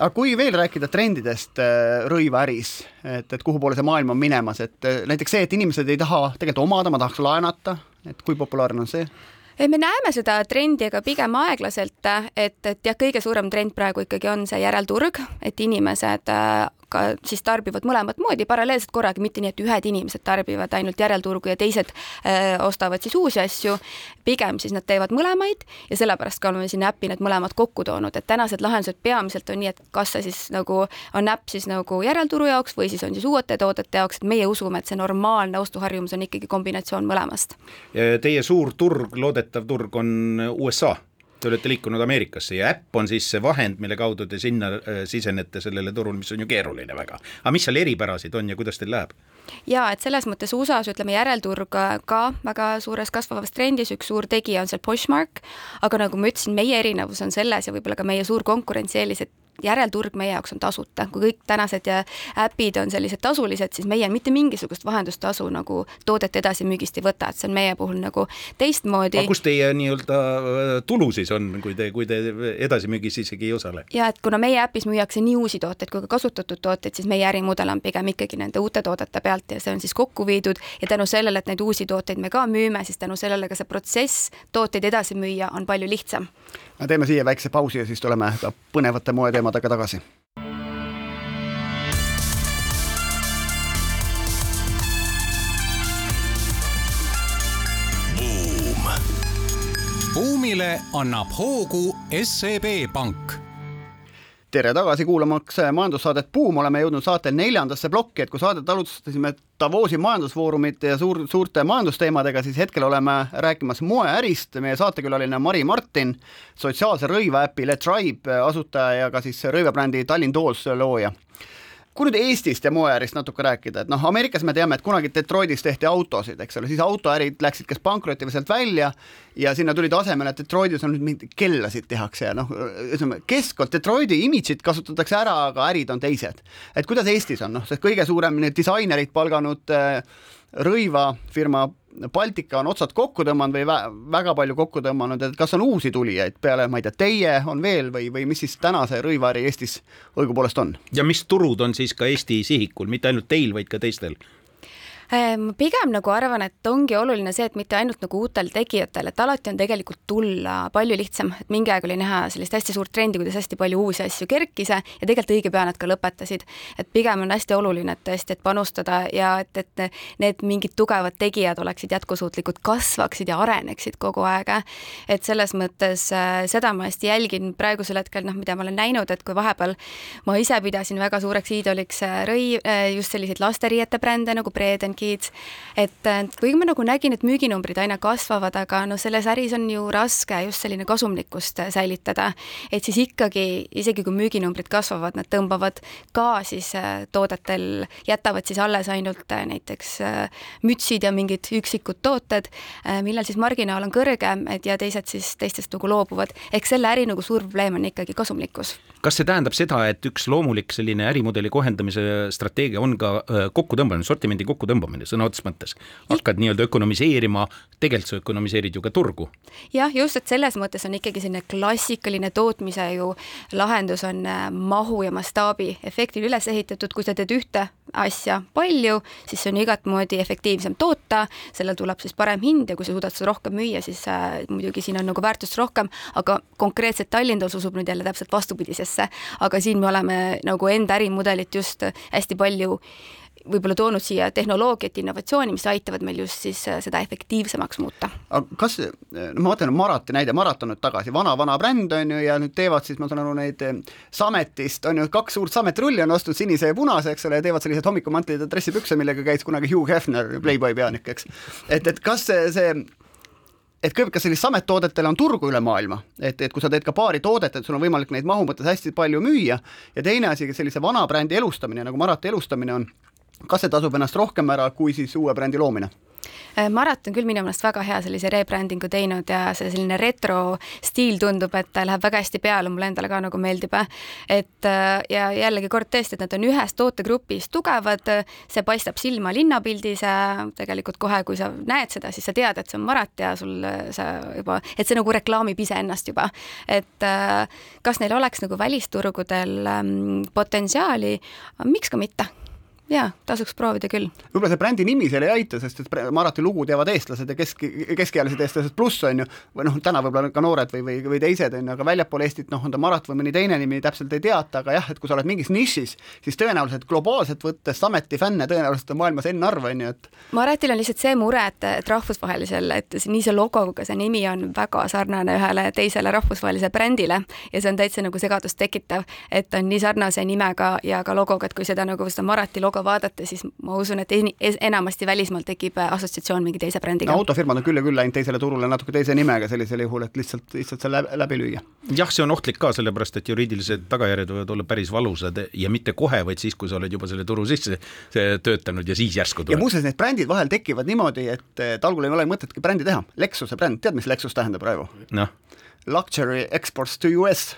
aga kui veel rääkida trendidest äh, rõivaäris, et, et kuhu poole see maailm on minemas, et äh, näiteks see, et inimesed ei taha tegelikult omada, ma tahaks laenata, et kui populaarne on see? me näeme seda trendi, aga pigem aeglaselt, et, et jah, kõige suurem trend praegu ikkagi on see järelturg, et inimesed äh, ka siis tarbivad mõlemat moodi paralleelselt korraga, mitte nii, et ühed inimesed tarbivad ainult järelturgu ja teised äh, ostavad siis uusi asju. pigem siis nad teevad mõlemaid ja sellepärast ka oleme sinna äppi need mõlemad kokku toonud, et tänased lahendused peamiselt on nii, et kas see siis nagu on äpp siis nagu järelturu jaoks või siis on siis uute toodete jaoks, et meie usume, et see normaalne ostuharjumus on ikkagi kombinatsioon mõlemast. Teie suur turg, loodetav turg on USA te olete liikunud Ameerikasse ja äpp on siis see vahend, mille kaudu te sinna äh, sisenete sellele turule, mis on ju keeruline väga. aga mis seal eripärasid on ja kuidas teil läheb? ja et selles mõttes USA-s ütleme järelturg ka väga suures kasvavas trendis, üks suur tegija on seal Poshmark, aga nagu ma ütlesin, meie erinevus on selles ja võib-olla ka meie suur konkurentsieelis, et järelturg meie jaoks on tasuta, kui kõik tänased äpid on sellised tasulised, siis meie mitte mingisugust vahendustasu nagu toodete edasimüügist ei võta, et see on meie puhul nagu teistmoodi. aga kus teie nii-öelda äh, tulu siis on, kui te, kui te edasimüügis isegi ei osale? ja et kuna meie äpis müüakse nii uusi tooteid kui ka kasutatud tooteid, siis meie ärimudel on pigem ikkagi nende uute toodete pealt ja see on siis kokku viidud ja tänu sellele, et neid uusi tooteid me ka müüme, siis tänu sellele ka see protsess tooteid edasi müüa on palju lihtsam me teeme siia väikse pausi ja siis tuleme ka põnevate moeteemadega tagasi. buumile annab hoogu SEB Pank tere tagasi kuulamaks majandussaadet Buum, oleme jõudnud saate neljandasse plokki, et kui saadet alustasime Davosi majandusfoorumite ja suur, suurte majandusteemadega, siis hetkel oleme rääkimas moeärist, meie saatekülaline Mari Martin, sotsiaalse rõivaäpi Le Tribe asutaja ja ka siis rõivabrändi Tallinn Dolls looja kui nüüd Eestist ja moeärist natuke rääkida, et noh, Ameerikas me teame, et kunagi Detroitis tehti autosid, eks ole, siis autoärid läksid kas pankrotti või sealt välja ja sinna tulid asemele, et Detroitis on nüüd mingeid kellasid tehakse ja noh, ütleme keskkond, Detroiti imidžit kasutatakse ära, aga ärid on teised. et kuidas Eestis on, noh, see kõige suurem disainerid palganud äh, rõivafirma Baltika on otsad kokku tõmmanud või vä väga palju kokku tõmmanud, et kas on uusi tulijaid peale, ma ei tea, teie on veel või, või mis siis tänase rõivaäri Eestis õigupoolest on? ja mis turud on siis ka Eesti sihikul, mitte ainult teil, vaid ka teistel? Ma ehm, pigem nagu arvan, et ongi oluline see, et mitte ainult nagu uutel tegijatel, et alati on tegelikult tulla palju lihtsam, et mingi aeg oli näha sellist hästi suurt trendi, kuidas hästi palju uusi asju kerkis ja tegelikult õige pea nad ka lõpetasid. et pigem on hästi oluline, et tõesti, et panustada ja et, et need mingid tugevad tegijad oleksid jätkusuutlikud, kasvaksid ja areneksid kogu aeg. et selles mõttes äh, seda ma hästi jälgin praegusel hetkel, noh, mida ma olen näinud, et kui vahepeal ma ise pidasin väga suureks iidoliks äh, rõi-, äh, just selliseid lasteriiete brände nagu Breden Kids, et kuigi ma nagu nägin, et müüginumbrid aina kasvavad, aga no selles äris on ju raske just selline kasumlikkust säilitada, et siis ikkagi, isegi kui müüginumbrid kasvavad, nad tõmbavad ka siis äh, toodetel, jätavad siis alles ainult äh, näiteks äh, mütsid ja mingid üksikud tooted, millal siis marginaal on kõrgem, et ja teised siis teistest nagu loobuvad. ehk selle äri nagu suur probleem on ikkagi kasumlikkus. kas see tähendab seda, et üks loomulik selline ärimudeli kohendamise strateegia on ka kokkutõmbamine, sortimendi kokkutõmbamine? Ökonoomine sõna otseses mõttes. hakkad nii-öelda ökonomiseerima, tegelikult sa ökonomiseerid ju ka turgu. jah, just, et selles mõttes on ikkagi selline klassikaline tootmise ju lahendus on äh, mahu ja mastaabi efektil üles ehitatud, kui sa teed ühte asja palju, siis see on igat moodi efektiivsem toota, sellel tuleb siis parem hind ja kui sa suudad seda rohkem müüa, siis äh, muidugi siin on nagu väärtust rohkem, aga konkreetselt Tallinnas usub nüüd jälle täpselt vastupidisesse. aga siin me oleme nagu enda ärimudelit just hästi palju võib-olla toonud siia tehnoloogiat, innovatsiooni, mis aitavad meil just siis äh, seda efektiivsemaks muuta. aga kas, no ma vaatan Marati näide, Marat on nüüd tagasi vana, vana bränd on ju ja nüüd teevad siis, ma saan aru, neid eh, Sametist on ju kaks suurt Samet-rulli on ostnud sinise ja punase, eks ole, ja teevad sellised hommikumantlid ja dressipükse, millega käis kunagi Hugh Hefner, Playboy peanik, eks. et, et kas see, see et kõigepealt, kas sellist samettoodetele on turgu üle maailma, et, et kui sa teed ka paari toodet, et sul on võimalik neid mahu mõttes hästi palju müüa ja teine asi, sellise vana brändi elustamine, nagu Marati elustamine on, kas see tasub ennast rohkem ära kui siis uue brändi loomine? Äh, Marat on küll minu meelest väga hea sellise rebrandingu teinud ja see selline retro stiil tundub, et läheb väga hästi peale, mulle endale ka nagu meeldib. et äh, ja jällegi kord tõesti, et nad on ühes tootegrupis tugevad, see paistab silma linnapildis ja tegelikult kohe, kui sa näed seda, siis sa tead, et see on Marat ja sul sa juba, et see nagu reklaamib iseennast juba. et äh, kas neil oleks nagu välisturgudel ähm, potentsiaali, miks ka mitte jaa, tasuks proovida küll. võib-olla see brändi nimi seal ei aita, sest et Marati lugu teavad eestlased ja kesk, keskealised eestlased pluss on ju, või noh, täna võib-olla ka noored või, või, või teised on ju, aga väljapool Eestit noh, on ta Marat või mõni teine nimi, täpselt ei teata, aga jah, et kui sa oled mingis nišis, siis tõenäoliselt globaalselt võttes Sameti fänne tõenäoliselt on maailmas n-arv, on ju, et Maratil on lihtsalt see mure, et, et rahvusvahelisel, et nii see logo kui ka see nimi on väga sarnane ühele teisele rahvusvahelisele brändile ja see on täitsa nagu segadust tekitav, et on nii sarnase nimega ja ka logoga, et kui seda nagu seda Marati logo ka vaadata, siis ma usun, et enamasti välismaal tekib äh, assotsiatsioon mingi teise brändiga no,. autofirmad on küll ja küll läinud teisele turule natuke teise nimega sellisel juhul, et lihtsalt, lihtsalt see läbi, läbi lüüa. jah, see on ohtlik ka, sellepärast et juriidilised tagajärjed võivad olla päris valusad ja mitte kohe, vaid siis, kui sa oled juba selle turu sisse töötanud ja siis järsku tuleb. ja muuseas, need brändid vahel tekivad niimoodi, et talgul ei ole mõtetki brändi teha. Lexuse bränd, tead, mis Lexus tähendab praegu? noh. Luxury exports to US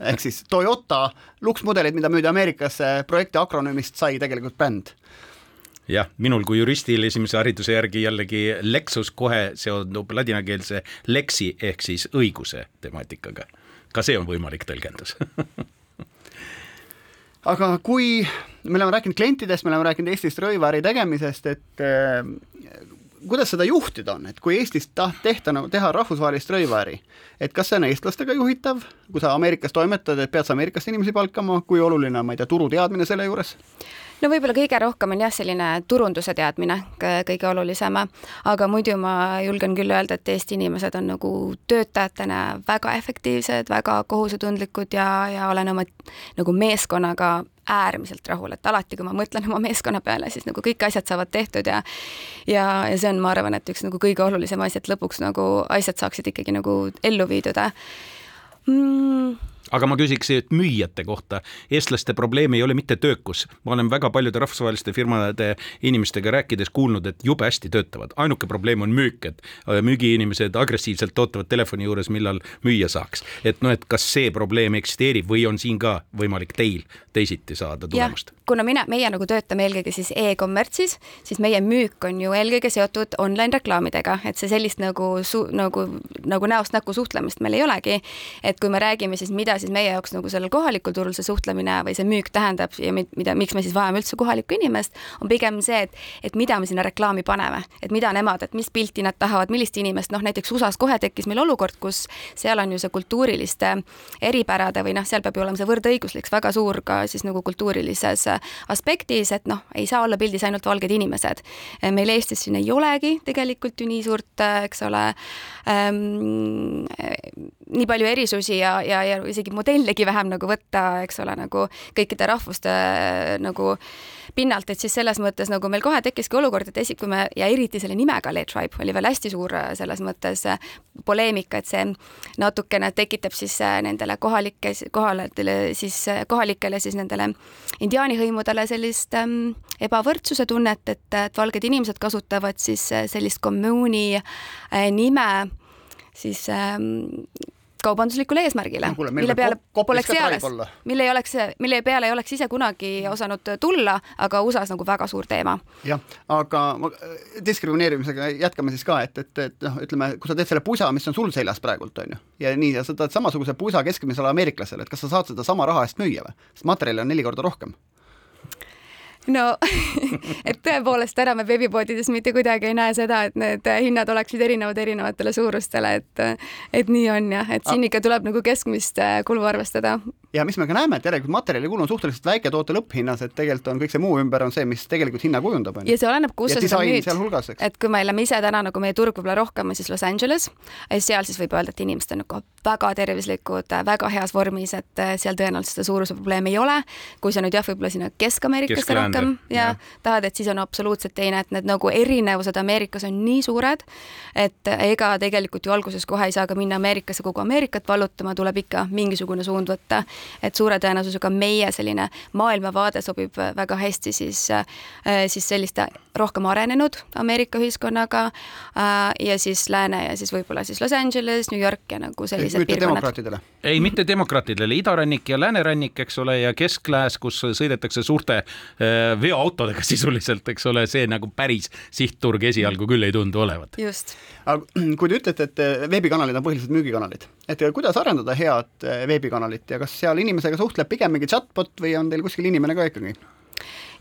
ehk siis Toyota luksmudelid, mida müüdi Ameerikasse, projekti akronüümist sai tegelikult bränd jah, minul kui juristil esimese hariduse järgi jällegi Lexus kohe seondub ladinakeelse lexi ehk siis õiguse temaatikaga. ka see on võimalik tõlgendus aga kui me oleme rääkinud klientidest, me oleme rääkinud Eestist rõivaäri tegemisest, et kuidas seda juhtida on, et kui Eestis taht-, tehta, teha rahvusvahelist rõivaäri, et kas see on eestlastega juhitav, kui sa Ameerikas toimetad, et pead sa Ameerikast inimesi palkama, kui oluline on, ma ei tea, turuteadmine selle juures? No võib-olla kõige rohkem on jah, selline turunduse teadmine kõige olulisem, aga muidu ma julgen küll öelda, et Eesti inimesed on nagu töötajatena väga efektiivsed, väga kohusetundlikud ja, ja olen oma nagu meeskonnaga äärmiselt rahul, et alati, kui ma mõtlen oma meeskonna peale, siis nagu kõik asjad saavad tehtud ja ja, ja see on, ma arvan, et üks nagu kõige olulisem asi, et lõpuks nagu asjad saaksid ikkagi nagu ellu viidud. Mm aga ma küsiks müüjate kohta. eestlaste probleem ei ole mitte töökus, ma olen väga paljude rahvusvaheliste firmade inimestega rääkides kuulnud, et jube hästi töötavad, ainuke probleem on müük, et äh, müügiinimesed agressiivselt ootavad telefoni juures, millal müüa saaks. et noh, et kas see probleem eksisteerib või on siin ka võimalik teil teisiti saada tulemust? Kuna mina, meie nagu töötame eelkõige siis e-kommertsis, siis meie müük on ju eelkõige seotud online reklaamidega, et see sellist nagu su-, nagu, nagu näost näkku suhtlemist meil ei olegi. et kui me räägime siis, mida siis meie jaoks nagu sellel kohalikul turul see suhtlemine või see müük tähendab ja mida, miks me siis vajame üldse kohalikku inimest, on pigem see, et, et mida me sinna reklaami paneme, et mida nemad, et mis pilti nad tahavad, millist inimest, noh näiteks USA-s kohe tekkis meil olukord, kus seal on ju see kultuuriliste eripärade või noh, seal peab ju olema see võrdõiguslik väga suur ka siis nagu kultuurilises aspektis, et noh, ei saa olla pildis ainult valged inimesed. meil Eestis siin ei olegi tegelikult ju nii suurt, eks ole ähm,, nii palju erisusi ja, ja, ja isegi modellegi vähem nagu võtta, eks ole, nagu kõikide rahvuste nagu pinnalt, et siis selles mõttes nagu meil kohe tekkiski olukord, et esi-, kui me ja eriti selle nimega Lead Tribe oli veel hästi suur äh, selles mõttes äh, poleemika, et see natukene tekitab siis äh, nendele kohalike, kohaletele siis kohalikele siis nendele indiaani hõimudele sellist ähm, ebavõrdsuse tunnet, et, et valged inimesed kasutavad siis sellist kommuuni äh, nime siis ähm, kaubanduslikule eesmärgile no,, mille peale poleks eales, mille ei oleks, mille peale ei oleks ise kunagi osanud tulla, aga USA-s nagu väga suur teema. jah, aga ma diskrimineerimisega jätkame siis ka, et, et, et noh, ütleme, kui sa teed selle pusa, mis on sul seljas praegult, on ju, ja nii, ja sa tahad samasuguse pusa keskmisele ameeriklasele, et kas sa saad seda sama raha eest müüa või? sest materjali on neli korda rohkem no et tõepoolest täna me veebipoodides mitte kuidagi ei näe seda, et need hinnad oleksid erinevad erinevatele suurustele, et et nii on jah, et siin ikka tuleb nagu keskmist äh, kulu arvestada. Ja mis me ka näeme, et järelikult materjalikulu on suhteliselt väike toote lõpphinnas, et tegelikult on kõik see muu ümber on see, mis tegelikult hinna kujundab. ja see oleneb, kus sa seda müüd. et kui me oleme ise täna nagu meie turg võib-olla rohkem on siis Los Angeles, seal siis võib öelda, et inimesed on nagu väga tervislikud, väga heas vormis, et äh, seal tõenäoliselt seda suuruse probleemi ei ole. kui sa nüüd jah, võib-olla sinna Kesk-Ameerikasse Kesk rohkem ja, ja tahad, et siis on absoluutselt teine, et need nagu erinevused Ameerikas on nii suured, et ega tegelikult ju alguses kohe ei saa ka minna Ameerikasse kogu Ameerikat vallutama, tuleb ikka mingisugune suund võtta. Et suure tõenäosusega meie selline maailmavaade sobib väga hästi siis, äh, siis selliste rohkem arenenud Ameerika ühiskonnaga äh, ja siis lääne ja siis võib-olla siis Los Angeles, New York ja nagu sellised piirkonnad. ei, mitte demokraatidele, idarannik ja läänerannik, eks ole, ja kesklääs, kus sõidetakse suurte äh, veoautodega sisuliselt, eks ole, see nagu päris sihtturg esialgu küll ei tundu olevat. just. aga kui te ütlete, et veebikanalid on põhiliselt müügikanalid, et kuidas arendada head eh, veebikanalit ja kas seal inimesega suhtleb pigem mingi chatbot või on teil kuskil inimene ka ikkagi?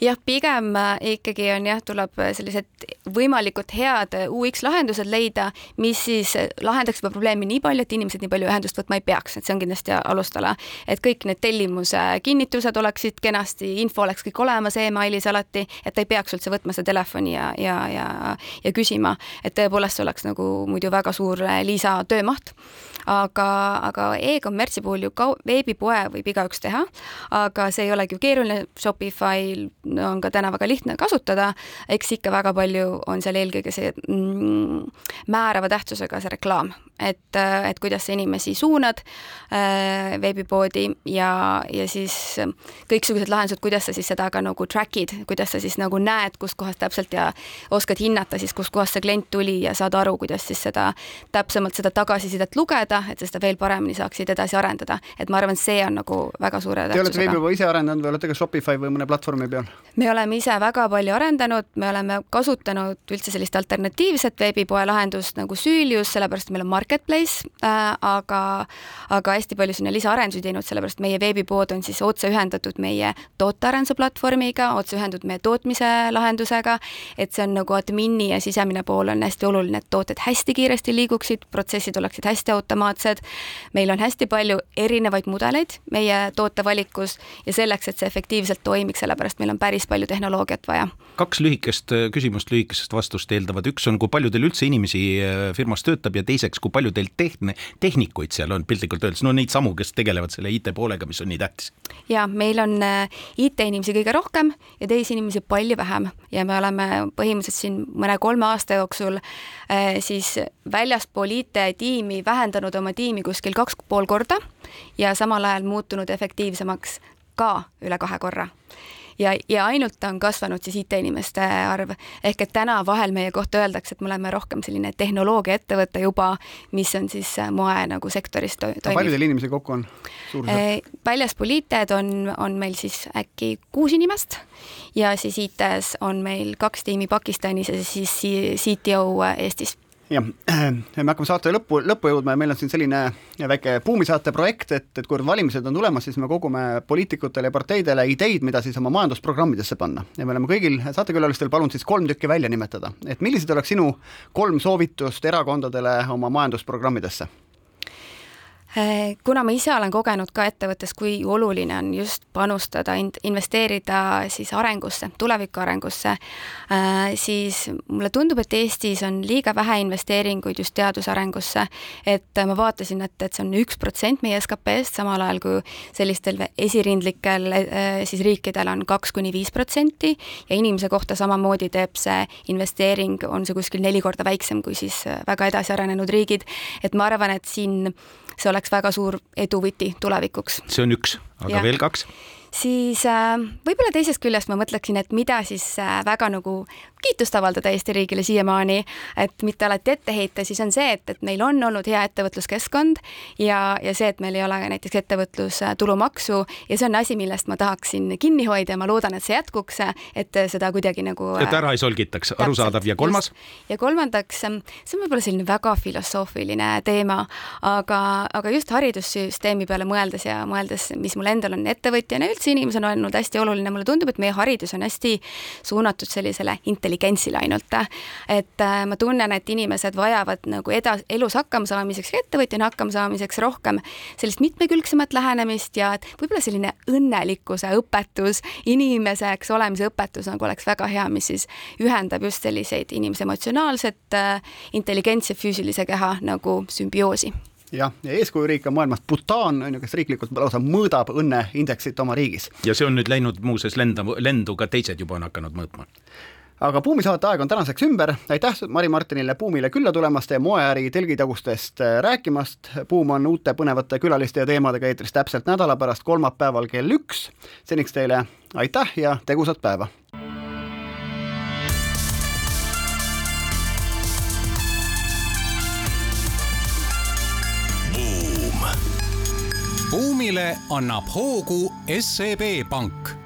jah, pigem äh, ikkagi on jah, tuleb äh, sellised võimalikult head UX lahendused leida, mis siis lahendaks seda probleemi nii palju, et inimesed nii palju ühendust võtma ei peaks, et see on kindlasti alustala. et kõik need tellimuse kinnitused oleksid kenasti, info oleks kõik olemas emailis alati, et ei peaks üldse võtma seda telefoni ja, ja, ja, ja küsima, et tõepoolest see oleks nagu muidu väga suur lisatöömaht aga, aga e-kommertsi puhul ju kau-, veebipoe võib igaüks teha, aga see ei olegi ju keeruline, Shopify on ka täna väga lihtne kasutada, eks ikka väga palju on seal eelkõige see mm, määrava tähtsusega see reklaam, et, et kuidas sa inimesi suunad äh, veebipoodi ja, ja siis kõiksugused lahendused, kuidas sa siis seda ka nagu track'id, kuidas sa siis nagu näed, kustkohast täpselt ja oskad hinnata siis, kustkohast see klient tuli ja saad aru, kuidas siis seda täpsemalt seda tagasisidet lugeda, et sa seda veel paremini saaksid edasi arendada. et ma arvan, see on nagu väga suure tähtsusega. Te olete veebipoe ise arendanud või olete ka Shopify või mõne platvormi peal? me oleme ise väga palju arendanud, me oleme kasutanud üldse sellist alternatiivset veebipoe lahendust nagu Süülius, sellepärast et meil on market marketplace äh,, aga, aga hästi palju sinna lisaarendusi teinud, sellepärast meie veebipood on siis otse ühendatud meie tootearenduse platvormiga, otse ühendatud meie tootmise lahendusega, et see on nagu admini ja sisemine pool on hästi oluline, et tooted hästi kiiresti liiguksid, protsessid oleksid hästi automaatsed, meil on hästi palju erinevaid mudeleid meie tootevalikus ja selleks, et see efektiivselt toimiks, sellepärast meil on päris palju tehnoloogiat vaja. Kaks lühikest äh, küsimust lühikesest vastust eeldavad, üks on, kui palju teil üldse inimesi äh, firmas töötab ja teiseks, kui palju teil tehn-, tehnikuid seal on piltlikult öeldes, no neid samu, kes tegelevad selle IT poolega, mis on nii tähtis? ja meil on äh, IT-inimesi kõige rohkem ja teisi inimesi palju vähem. Ja me oleme põhimõtteliselt siin mõne-kolme aasta jooksul siis väljaspool IT-tiimi vähendanud oma tiimi kuskil kaks pool korda ja samal ajal muutunud efektiivsemaks ka üle kahe korra ja, ja ainult on kasvanud siis IT-inimeste arv. ehk et täna vahel meie kohta öeldakse, et me oleme rohkem selline tehnoloogiaettevõte juba, mis on siis moe nagu sektoris to toimiv. palju teil inimesi kokku on? väljaspool IT-d on, on meil siis äkki kuus inimest ja siis IT-s on meil kaks tiimi Pakistanis ja siis CTO Eestis jah, me hakkame saate lõppu, lõppu jõudma ja meil on siin selline väike buumisaate projekt, et, et kui valimised on tulemas, siis me kogume poliitikutele ja parteidele ideid, mida siis oma majandusprogrammidesse panna. ja me oleme kõigil saatekülalistel palunud siis kolm tükki välja nimetada, et millised oleks sinu kolm soovitust erakondadele oma majandusprogrammidesse kuna ma ise olen kogenud ka ettevõttes, kui oluline on just panustada, investeerida siis arengusse, tuleviku arengusse, äh, siis mulle tundub, et Eestis on liiga vähe investeeringuid just teadusarengusse. et ma vaatasin, et, et see on üks protsent meie SKP-st, samal ajal kui sellistel esirindlikel siis riikidel on kaks kuni viis protsenti ja inimese kohta samamoodi teeb see investeering, on see kuskil neli korda väiksem kui siis väga edasi arenenud riigid. et ma arvan, et siin see oleks väga suur eduvõti tulevikuks. see on üks, aga ja. veel kaks siis äh, võib-olla teisest küljest ma mõtleksin, et mida siis äh, väga nagu kiitust avaldada Eesti riigile siiamaani, et mitte alati ette heita, siis on see, et, et meil on olnud hea ettevõtluskeskkond ja, ja see, et meil ei ole näiteks ettevõtlustulumaksu ja see on asi, millest ma tahaksin kinni hoida ja ma loodan, et see jätkuks, et seda kuidagi nagu et ära ei solgitaks, arusaadav. ja kolmas? ja kolmandaks, see on võib-olla selline väga filosoofiline teema, aga, aga just haridussüsteemi peale mõeldes ja mõeldes, mis mul endal on ettevõtjana üldse inimesena olnud hästi oluline, mulle tundub, et meie haridus on hästi suunatud sellisele intelligentsile ainult. et äh, ma tunnen, et inimesed vajavad nagu edas-, elus hakkama saamiseks ja ettevõtjana hakkama saamiseks rohkem sellist mitmekülgsemat lähenemist ja et võib-olla selline õnnelikkuse õpetus, inimeseks olemise õpetus nagu oleks väga hea, mis siis ühendab just selliseid inimese emotsionaalset, äh, intelligentse füüsilise keha nagu sümbioosi jah, ja eeskujuriik on maailmas Bhutan on ju, kes riiklikult lausa mõõdab õnneindeksit oma riigis. ja see on nüüd läinud muuseas lenda, lendu ka teised juba on hakanud mõõtma aga Buumi saate aeg on tänaseks ümber, aitäh Mari Martinile Buumile külla tulemast ja moeäri telgitagustest rääkimast. Buum on uute põnevate külaliste ja teemadega eetris täpselt nädala pärast kolmapäeval kell üks. seniks teile aitäh ja tegusat päeva buumile annab hoogu SEB Pank